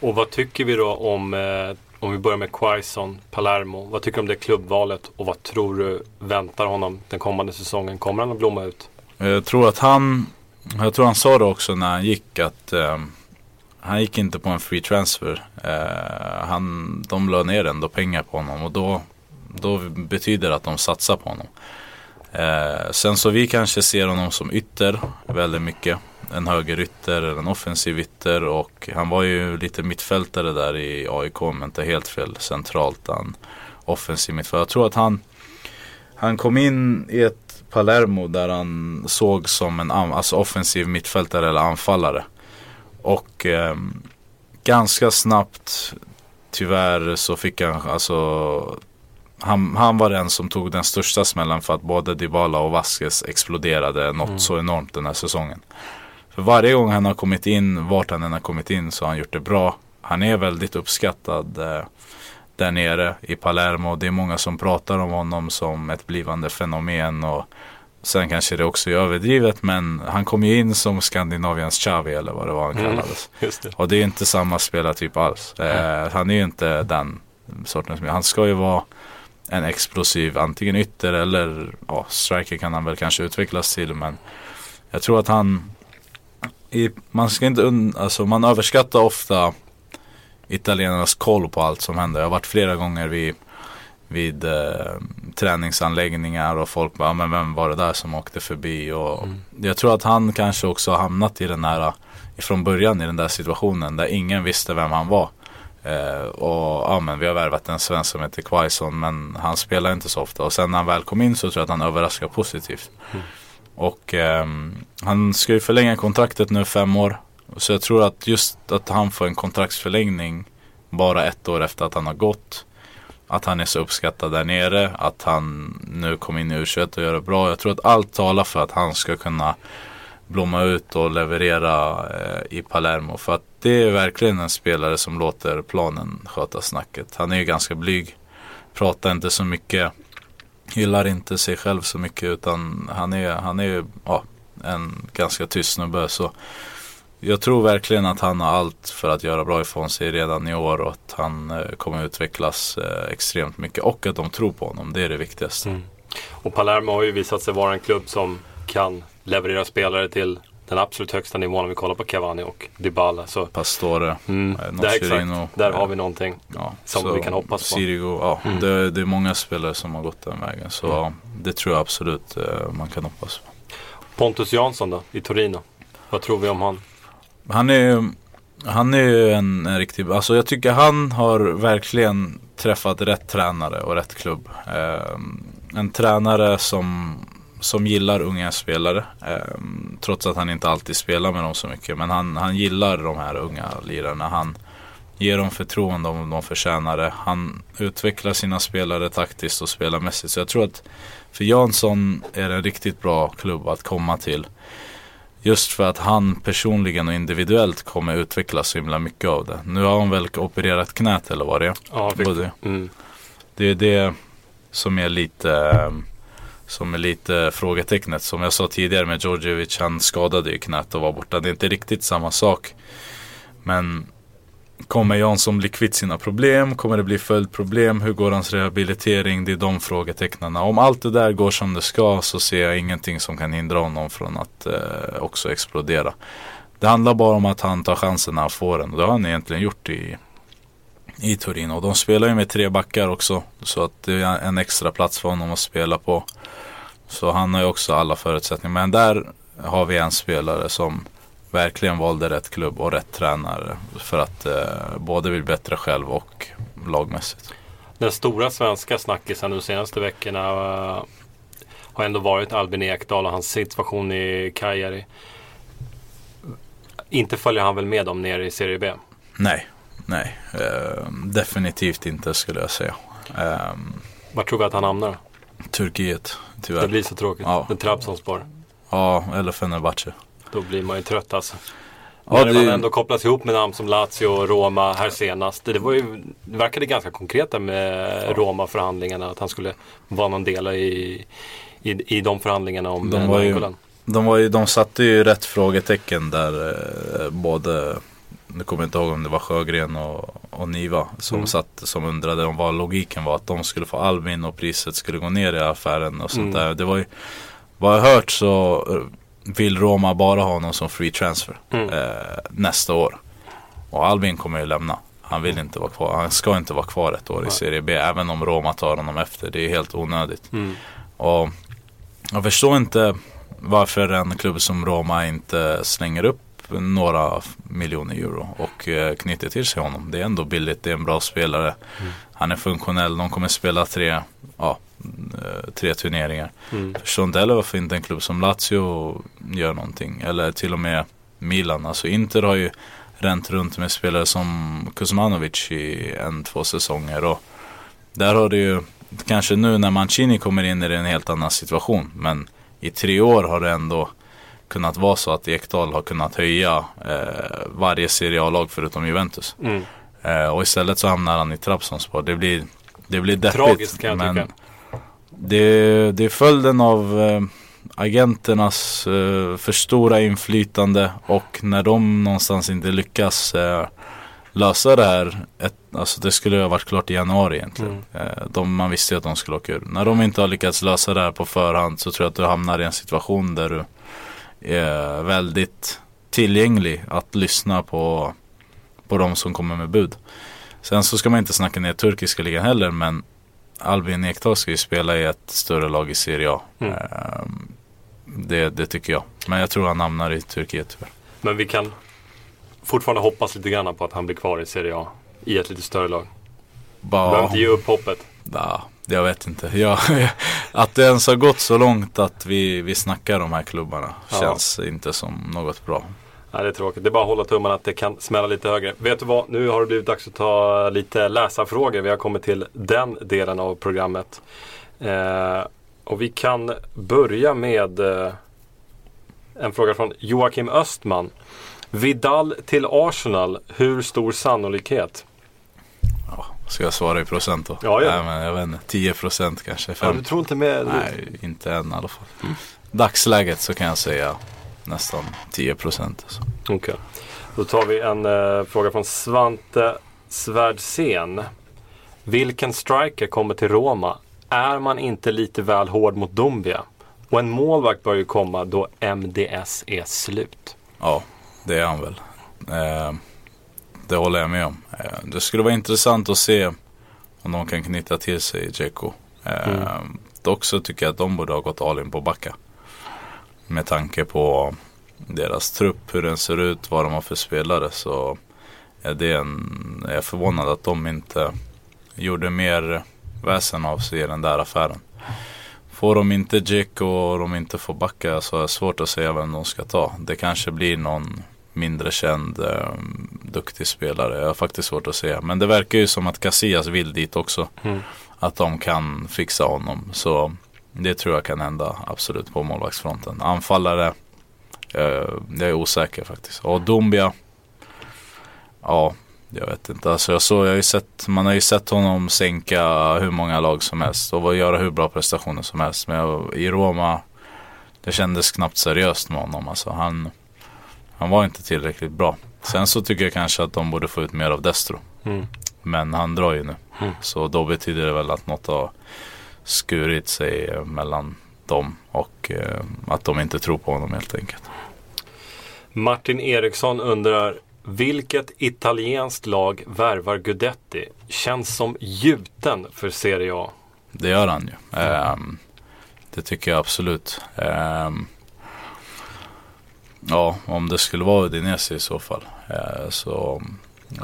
Och vad tycker vi då om, eh, om vi börjar med Quaison, Palermo. Vad tycker du om det klubbvalet och vad tror du väntar honom den kommande säsongen? Kommer han att blomma ut? Jag tror att han, jag tror han sa det också när han gick att eh, han gick inte på en free transfer. Eh, han, de la ner ändå pengar på honom och då, då betyder det att de satsar på honom. Eh, sen så vi kanske ser honom som ytter väldigt mycket. En högerytter eller en offensiv ytter och han var ju lite mittfältare där i AIK men inte helt fel centralt. Han offensiv mittfältare. Jag tror att han, han kom in i ett Palermo där han såg som en alltså offensiv mittfältare eller anfallare. Och eh, ganska snabbt tyvärr så fick han alltså han, han var den som tog den största smällen för att både Dybala och Vasquez exploderade något så enormt den här säsongen. För varje gång han har kommit in, vart han än har kommit in så har han gjort det bra. Han är väldigt uppskattad eh, där nere i Palermo. Det är många som pratar om honom som ett blivande fenomen. Och sen kanske det också är överdrivet men han kom ju in som Skandinaviens Xavi eller vad det var han kallades. Just det. Och det är inte samma spelartyp alls. Eh, han är ju inte den sortens. Han ska ju vara en explosiv antingen ytter eller ja, striker kan han väl kanske utvecklas till. Men jag tror att han i, man ska inte und- alltså man överskattar ofta italienarnas koll på allt som händer. Jag har varit flera gånger vid, vid eh, träningsanläggningar och folk bara, men vem var det där som åkte förbi? Och Jag tror att han kanske också har hamnat i den här, från början i den där situationen där ingen visste vem han var. Eh, och ja men vi har värvat en svensk som heter Quaison men han spelar inte så ofta. Och sen när han väl kom in så tror jag att han överraskar positivt. Och ehm, han ska ju förlänga kontraktet nu fem år. Så jag tror att just att han får en kontraktsförlängning bara ett år efter att han har gått. Att han är så uppskattad där nere. Att han nu kom in i U21 och gör det bra. Jag tror att allt talar för att han ska kunna blomma ut och leverera eh, i Palermo. För att det är verkligen en spelare som låter planen sköta snacket. Han är ju ganska blyg. Pratar inte så mycket. Gillar inte sig själv så mycket utan han är, han är ju ja, en ganska tyst snubbe. Så jag tror verkligen att han har allt för att göra bra ifrån sig redan i år och att han eh, kommer utvecklas eh, extremt mycket och att de tror på honom. Det är det viktigaste. Och Palermo har ju visat sig vara en klubb som kan leverera spelare till den absolut högsta nivån om vi kollar på Cavani och Dybala. Så Pastore, mm, eh, där, exakt, där har vi någonting. ja, som så vi kan hoppas på. Sirigu, ja, Mm. det, det är många spelare som har gått den vägen. Så Mm. det tror jag absolut man kan hoppas på. Pontus Jansson då, i Torino. Vad tror vi om han? Han är ju han är ju en, en riktig, alltså jag tycker han har verkligen träffat rätt tränare och rätt klubb. Eh, en tränare som, som gillar unga spelare. Eh, trots att han inte alltid spelar med dem så mycket. Men han, han gillar de här unga lirarna. Han ger dem förtroende om de förtjänar det. Han utvecklar sina spelare taktiskt och spelarmässigt. Så jag tror att för Jansson är det en riktigt bra klubb att komma till. Just för att han personligen och individuellt kommer utveckla så himla mycket av det. Nu har han väl opererat knät eller vad det är. Ja, Både. mm, Det är det som är lite som är lite frågetecknet. Som jag sa tidigare med Djordjevic, han skadade ju knät och var borta. Det är inte riktigt samma sak. Men kommer Jansson bli kvitt sina problem? Kommer det bli följdproblem? Hur går hans rehabilitering? Det är de frågetecknen. Om allt det där går som det ska så ser jag ingenting som kan hindra honom från att eh, också explodera. Det handlar bara om att han tar chansen när han får den. Och det har han egentligen gjort i, i Turin. Och de spelar ju med tre backar också. Så att det är en extra plats för honom att spela på. Så han har ju också alla förutsättningar. Men där har vi en spelare som verkligen valde rätt klubb och rätt tränare. För att eh, både bli bättre själv och lagmässigt. Den stora svenska snackisen de senaste veckorna eh, har ändå varit Albin Ekdal och hans situation i Cagliari. Inte följer han väl med dem ner i Serie B? Nej, nej. Eh, definitivt inte skulle jag säga. Eh, Var tror vi att han hamnar? Turkiet, tyvärr. Det blir så tråkigt. Ja. En Trabzonspor. Ja, eller Fenerbahce. Då blir man ju trött alltså. Ja, När det- man ändå kopplas ihop med namn som Lazio och Roma här senast. Det, var ju, det verkade ganska konkreta med Roma-förhandlingarna. Att han skulle vara någon del i, i, i de förhandlingarna om De var ju-. De, var ju, de satte ju rätt frågetecken där eh, både nu kommer jag inte ihåg om det var Sjögren och, och Niva som Mm. satt som undrade om vad logiken var att de skulle få Albin och priset skulle gå ner i affären och sånt Mm. där. Det var ju, vad jag hört så eh, vill Roma bara ha honom som free transfer Mm. eh, nästa år. Och Albin kommer ju lämna. Han vill inte vara kvar. Han ska inte vara kvar ett år i. Serie B även om Roma tar honom efter. Det är helt onödigt. Mm. Och jag förstår inte varför en klubb som Roma inte slänger upp några miljoner euro och eh, knyter till sig honom. Det är ändå billigt, det är en bra spelare. Mm. Han är funktionell, de kommer spela tre, ja, eh, tre turneringar. Mm. Förstår inte heller varför inte en klubb som Lazio gör någonting. Eller till och med Milan. Alltså Inter har ju ränt runt med spelare som Kuzmanovic i en, två säsonger. Och där har det ju, kanske nu när Mancini kommer in är det en helt annan situation. Men i tre år har det ändå kunnat vara så att Ekdal har kunnat höja eh, varje Serie A-lag förutom Juventus. Mm. Eh, och istället så hamnar han i Trabzonspor. Det blir, det blir deppigt. Tragiskt kan jag men tycka. det, det är följden av eh, agenternas eh, för stora inflytande och när de någonstans inte lyckas eh, lösa det här. Ett, alltså det skulle ha varit klart i januari egentligen. Eh, de, man visste ju att de skulle åka ur. När de inte har lyckats lösa det här på förhand så tror jag att du hamnar i en situation där du är väldigt tillgänglig att lyssna på, på de som kommer med bud. Sen så ska man inte snacka ner turkiska ligan heller men Albin Ekdal ska ju spela i ett större lag i Serie A. Mm. Ehm, Det, det tycker jag. Men jag tror han hamnar i Turkiet tyvärr. Men vi kan fortfarande hoppas lite grann på att han blir kvar i Serie A. I ett lite större lag. Behöver Bara, inte ge upp hoppet. ja, jag vet inte. Jag, att det ens har gått så långt att vi, vi snackar de här klubbarna Ja. känns inte som något bra. Nej, det är tråkigt. Det är bara att hålla tummarna att det kan smälla lite högre. Vet du vad? Nu har det blivit dags att ta lite läsarfrågor. Vi har kommit till den delen av programmet. Eh, och vi kan börja med eh, en fråga från Joakim Östman. Vidal till Arsenal, hur stor sannolikhet? Ja, ska jag svara i procent då? Ja, det. Nej, men jag vet inte. 10 procent kanske. Ja, du tror inte med? Nej, inte än i alla fall. Dagsläget så kan jag säga nästan 10 procent. Alltså. Okej. Då tar vi en eh, fråga från Svante Svärdsen. Vilken striker kommer till Roma? Är man inte lite väl hård mot Dombia? Och en målvakt bör ju komma då MDS är slut. Ja, det är han väl. Eh, det håller jag med om. Eh, det skulle vara intressant att se om de kan knyta till sig Dzeko. Eh, Mm. Dock så tycker jag att de borde ha gått all in på backa. Med tanke på deras trupp, hur den ser ut, vad de har för spelare så är det en, jag är förvånad att de inte gjorde mer väsen av sig i den där affären. Får de inte Dzeko och de inte får backa så är det svårt att säga vem de ska ta. Det kanske blir någon mindre känd eh, duktig spelare. Jag har faktiskt svårt att säga. Men det verkar ju som att Casillas vill dit också. Mm. Att de kan fixa honom. Så det tror jag kan hända absolut på målvaktsfronten. Anfallare, eh, jag är osäker faktiskt. Och Dombia, ja, jag vet inte. Alltså jag såg, jag har sett, man har ju sett honom sänka hur många lag som helst och göra hur bra prestationer som helst. Men jag, i Roma, det kändes knappt seriöst med honom. Alltså han, han var inte tillräckligt bra. Sen så tycker jag kanske att de borde få ut mer av Destro. Mm. Men han drar ju nu. Mm. Så då betyder det väl att något har skurit sig eh, mellan dem och eh, att de inte tror på honom helt enkelt. Martin Eriksson undrar vilket italienskt lag värvar Gudetti? Känns som gjuten för Serie A. Det gör han ju. Ehm, det tycker jag absolut. Ehm, ja, om det skulle vara Udinese i så fall. Eh, så,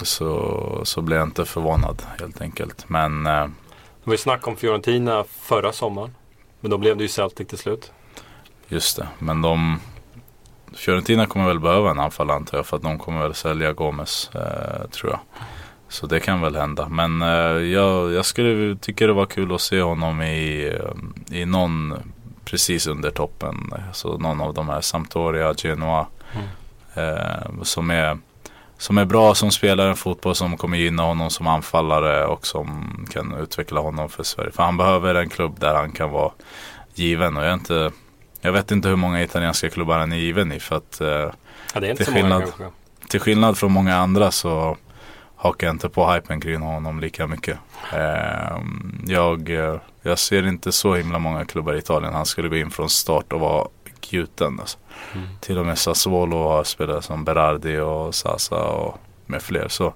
så, så blir jag inte förvånad helt enkelt. Men eh, Det var ju snack om Fiorentina förra sommaren. Men då blev det ju Celtic till slut. just det. Men de Fiorentina kommer väl behöva en anfallare antar jag. För att de kommer väl sälja Gomes eh, tror jag. Så det kan väl hända. Men eh, jag, jag skulle tycka det var kul att se honom i, eh, i någon precis under toppen. Så någon av de här Sampdoria, Genoa. Eh, som, är, som är bra som spelar en fotboll som kommer gynna honom som anfallare och som kan utveckla honom för Sverige. För han behöver en klubb där han kan vara given. Och jag, inte, jag vet inte hur många italienska klubbar han är given i. För att eh, Ja, det är inte Till så många skillnad. kanske. till skillnad från många andra så hakar jag inte på hypen kring honom lika mycket. Eh, jag, eh, jag ser inte så himla många klubbar i Italien. Han skulle gå in från start och vara gjuten. Alltså. Mm. Till och med Sassuolo har spelare som Berardi och Sasa och med fler. Så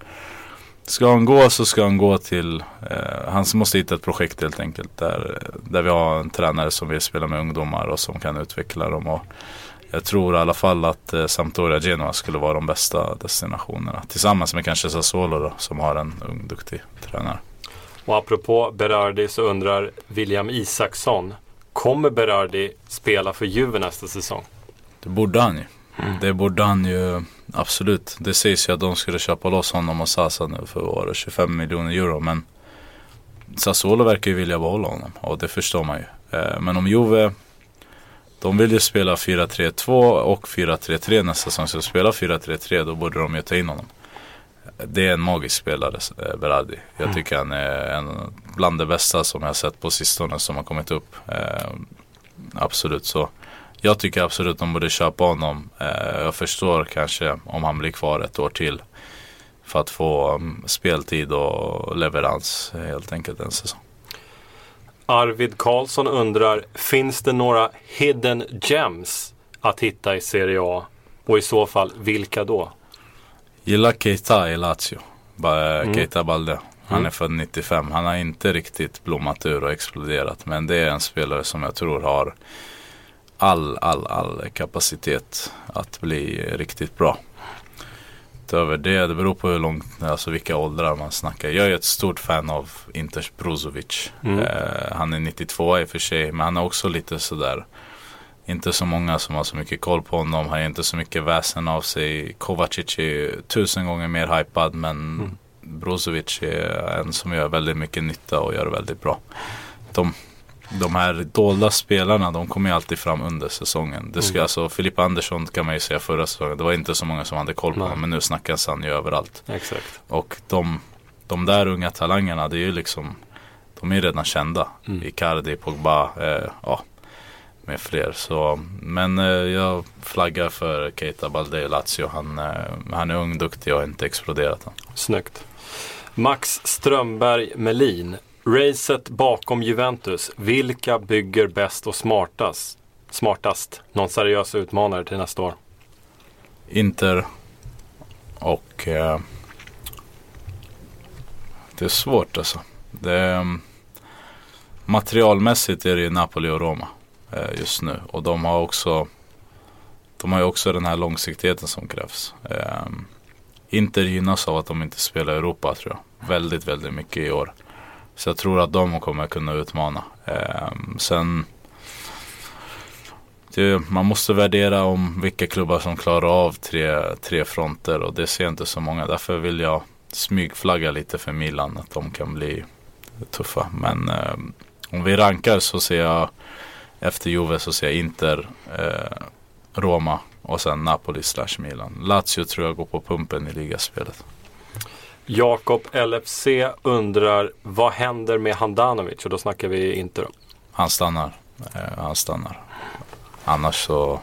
ska han gå så ska han gå till, eh, han måste hitta ett projekt helt enkelt. Där, där vi har en tränare som vill spela med ungdomar och som kan utveckla dem. Och jag tror i alla fall att eh, Sampdoria Genoa skulle vara de bästa destinationerna. Tillsammans med kanske Sassuolo då, som har en ung duktig tränare. Och apropå Berardi så undrar William Isaksson. Kommer Berardi spela för Juve nästa säsong? Det borde han ju. Det borde han ju absolut. Det sägs ju att de skulle köpa loss honom och Sasa nu för var det, 25 miljoner euro. Men Sassuolo verkar ju vilja behålla honom och det förstår man ju. Eh, Men om Juve, de vill ju spela 4-3-2 och 4-3-3 nästa säsong. Så spela 4-3-3 då borde de ju ta in honom. Det är en magisk spelare, eh, Berardi. Jag tycker han är en bland det bästa som jag har sett på sistone som har kommit upp. Eh, absolut så. Jag tycker absolut de borde köpa honom. Eh, jag förstår kanske om han blir kvar ett år till. För att få um, speltid och leverans eh, helt enkelt en säsong. Arvid Karlsson undrar, finns det några hidden gems att hitta i Serie A? Och i så fall, vilka då? Gillar Keita i Lazio. Mm. Keita Balde. Han Mm. är född 95. Han har inte riktigt blommat ur och exploderat. Men det är en spelare som jag tror har all, all, all kapacitet att bli riktigt bra. Utöver det, det beror på hur långt, alltså vilka åldrar man snackar. Jag är ett stort fan av Inters Brozovic. Mm. Eh, han är 92 i och för sig, men han är också lite sådär inte så många som har så mycket koll på honom. Han gör inte så mycket väsen av sig. Kovacic är tusen gånger mer hypad men Mm. Brozovic är en som gör väldigt mycket nytta och gör väldigt bra. De, de här dolda spelarna de kommer ju alltid fram under säsongen. Det ska, Mm. alltså, Filippa Andersson kan man ju säga förra säsongen. Det var inte så många som hade koll på honom men nu snackas han ju överallt. Exakt. Och de, de där unga talangerna det är ju liksom De är redan kända. Mm. Icardi, Pogba, eh, ja med fler. Så, men eh, jag flaggar för Keita Balde i Lazio. Han, eh, han är ung, duktig och har inte exploderat än. Snyggt. Max Strömberg Melin. Racet bakom Juventus. Vilka bygger bäst och smartast? smartast? Någon seriös utmanare till nästa år? Inter och eh, det är svårt alltså. Det, mm, materialmässigt är det ju Napoli och Roma eh, just nu och de har också de har ju också den här långsiktigheten som krävs. Eh, Inter gynnas av att de inte spelar i Europa tror jag. Väldigt, väldigt mycket i år. Så jag tror att de kommer kunna utmana. Eh, sen det, man måste värdera om vilka klubbar som klarar av tre, tre fronter och det ser jag inte så många. Därför vill jag smygflagga lite för Milan att de kan bli tuffa. Men eh, om vi rankar så ser jag efter Juve så ser jag Inter, eh, Roma och sen Napoli slash Milan. Lazio tror jag går på pumpen i ligaspelet. Jakob LFC undrar vad händer med Handanovic? Och då snackar vi inte då. Han stannar. Eh, han stannar. Annars så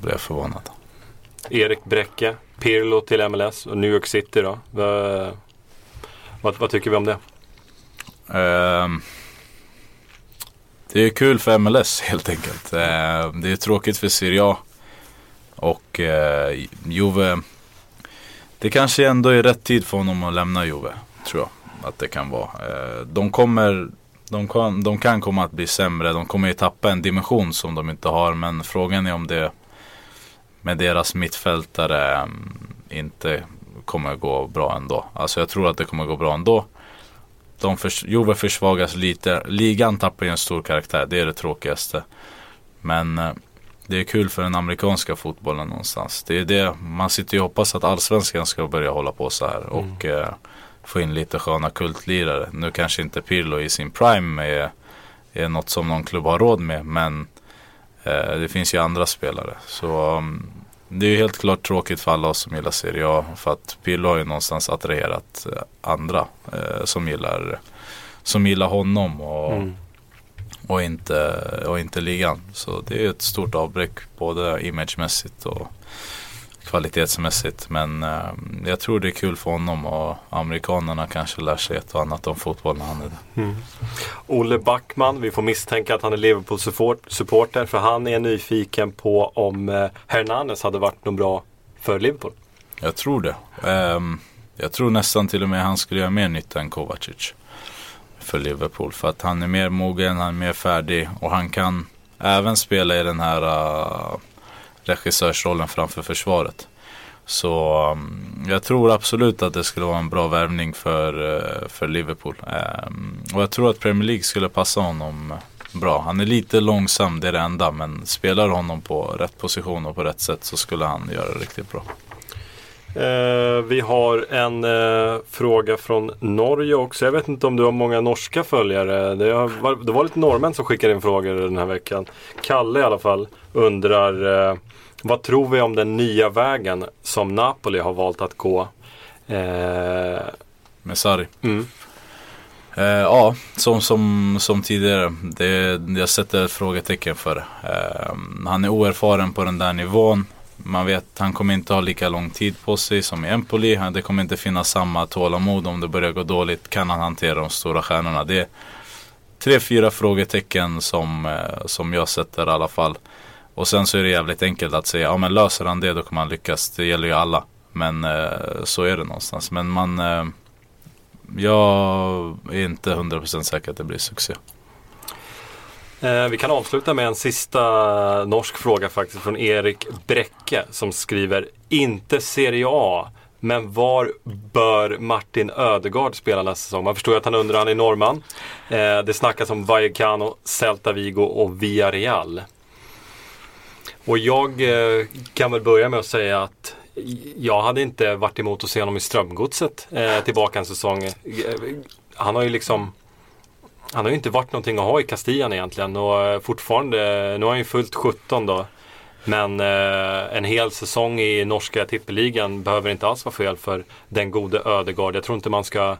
blir jag förvånad. Erik Bräcke, Pirlo till MLS och New York City då. Vad, vad, tycker vi om det? Ehm, det är kul för MLS helt enkelt. Ehm, det är tråkigt för Serie A. Och eh, Juve. Det kanske ändå är rätt tid för honom att lämna Juve. Tror jag att det kan vara. Eh, de kommer de kan, de kan komma att bli sämre. De kommer ju tappa en dimension som de inte har. Men frågan är om det med deras mittfältare mm, inte kommer gå bra ändå. Alltså jag tror att det kommer gå bra ändå. De förs Juve försvagas lite. Ligan tappar ju en stor karaktär. Det är det tråkigaste. Men eh, det är kul för den amerikanska fotbollen någonstans. Det är det. Man sitter ju och hoppas att allsvenskan ska börja hålla på så här. Mm. Och eh, få in lite sköna kultlirare. Nu kanske inte Pirlo i sin prime är, är något som någon klubb har råd med. Men eh, det finns ju andra spelare. Så um, det är ju helt klart tråkigt för alla oss som gillar Serie A. För att Pirlo har ju någonstans attraherat eh, andra eh, som, gillar, som gillar honom. Och, Mm. Och, inte, och inte ligan. Så det är ett stort avbräck både imagemässigt och kvalitetsmässigt. Men eh, jag tror det är kul för honom och amerikanerna kanske lär sig ett och annat om fotboll när han är där. Olle Backman, vi får misstänka att han är Liverpool-supporter för han är nyfiken på om eh, Hernanes hade varit något bra för Liverpool. Jag tror det. Ehm, jag tror nästan till och med han skulle göra mer nytta än Kovacic. För Liverpool. För att han är mer mogen, han är mer färdig och han kan även spela i den här uh, regissörsrollen framför försvaret. Så um, jag tror absolut att det skulle vara en bra värvning för, uh, för Liverpool. Um, och jag tror att Premier League skulle passa honom bra. Han är lite långsam, det är det enda. Men spelar honom på rätt position och på rätt sätt så skulle han göra det riktigt bra. Eh, vi har en eh, fråga från Norge också. Jag vet inte om du har många norska följare. Det, har, det var lite norrmän som skickade in frågor den här veckan. Kalle i alla fall undrar eh, vad tror vi om den nya vägen som Napoli har valt att gå? Eh, Med Sarri. mm. Eh, ja, som, som, som tidigare. Det, jag sätter ett frågetecken för. Eh, han är oerfaren på den där nivån. Man vet han kommer inte ha lika lång tid på sig som i Empoli. Det kommer inte finnas samma tålamod om det börjar gå dåligt. Kan han hantera de stora stjärnorna? Det är tre, fyra frågetecken som, eh, som jag sätter i alla fall. Och sen så är det jävligt enkelt att säga, ja men löser han det då kommer han lyckas. Det gäller ju alla. Men eh, så är det någonstans. Men man, eh, jag är inte 100% säker att det blir succé. Eh, vi kan avsluta med en sista norsk fråga faktiskt från Erik Bräcke som skriver Inte Serie A, men var bör Martin Ödegard spela nästa säsong? Man förstår ju att han undrar, han är norrman. Eh, det snackas om Vallecano, Celta Vigo och Villarreal. Och jag eh, kan väl börja med att säga att jag hade inte varit emot att se honom i Strömgodset eh, tillbaka en säsong. Eh, han har ju liksom han har ju inte varit någonting att ha i Castillan egentligen och eh, fortfarande, nu har han ju fullt 17 då. Men eh, en hel säsong i norska tippeligan behöver inte alls vara fel för den gode Ödegard. Jag tror inte man ska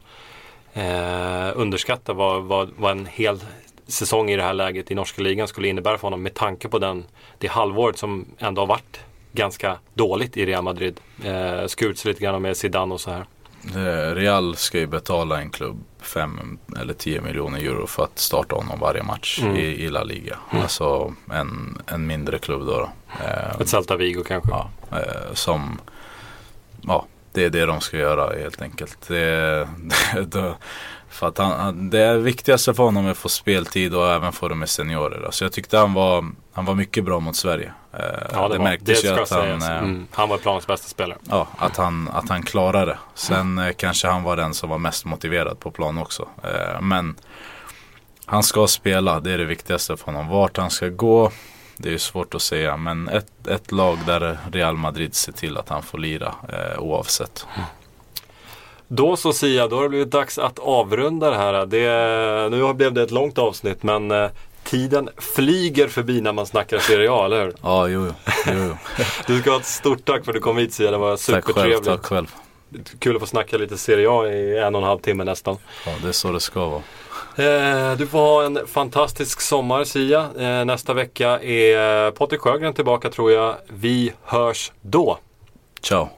eh, underskatta vad, vad, vad en hel säsong i det här läget i norska ligan skulle innebära för honom med tanke på den, det halvåret som ändå har varit ganska dåligt i Real Madrid. Eh, skurit sig lite grann med Zidane och så här. Eh, Real ska ju betala en klubb 5 eller 10 miljoner euro för att starta honom varje match Mm. i, i La Liga. Alltså en, en mindre klubb då. då. Eh, Ett Celta Vigo kanske. ja, eh, som, ja, det är det de ska göra helt enkelt. Det, det, det, för att han, han- det viktigaste för honom är att få speltid och även få det med seniorer. Alltså jag tyckte han var, han var mycket bra mot Sverige. Eh, Ja, det, det var, märktes det ju att han, eh, Mm. Han var planens bästa spelare. ja, att, han, att han klarade det. Sen eh, kanske han var den som var mest motiverad på plan också. Eh, men han ska spela, det är det viktigaste för honom. Vart han ska gå, det är ju svårt att säga. Men ett, ett lag där Real Madrid ser till att han får lira oavsett. Då så Sia, då har det blivit dags att avrunda det här. Det, nu blev det ett långt avsnitt men eh, tiden flyger förbi när man snackar Serie A, eller hur? Ja, jo, jo. jo. Du ska ha ett stort tack för att du kom hit Sia, det var Tack själv, supertrevligt. tack själv. Kul att få snacka lite Serie A i en och en halv timme nästan. Ja, det är så det ska vara. Eh, du får ha en fantastisk sommar Sia. Eh, nästa vecka är Patrik Sjögren tillbaka tror jag. Vi hörs då. Ciao.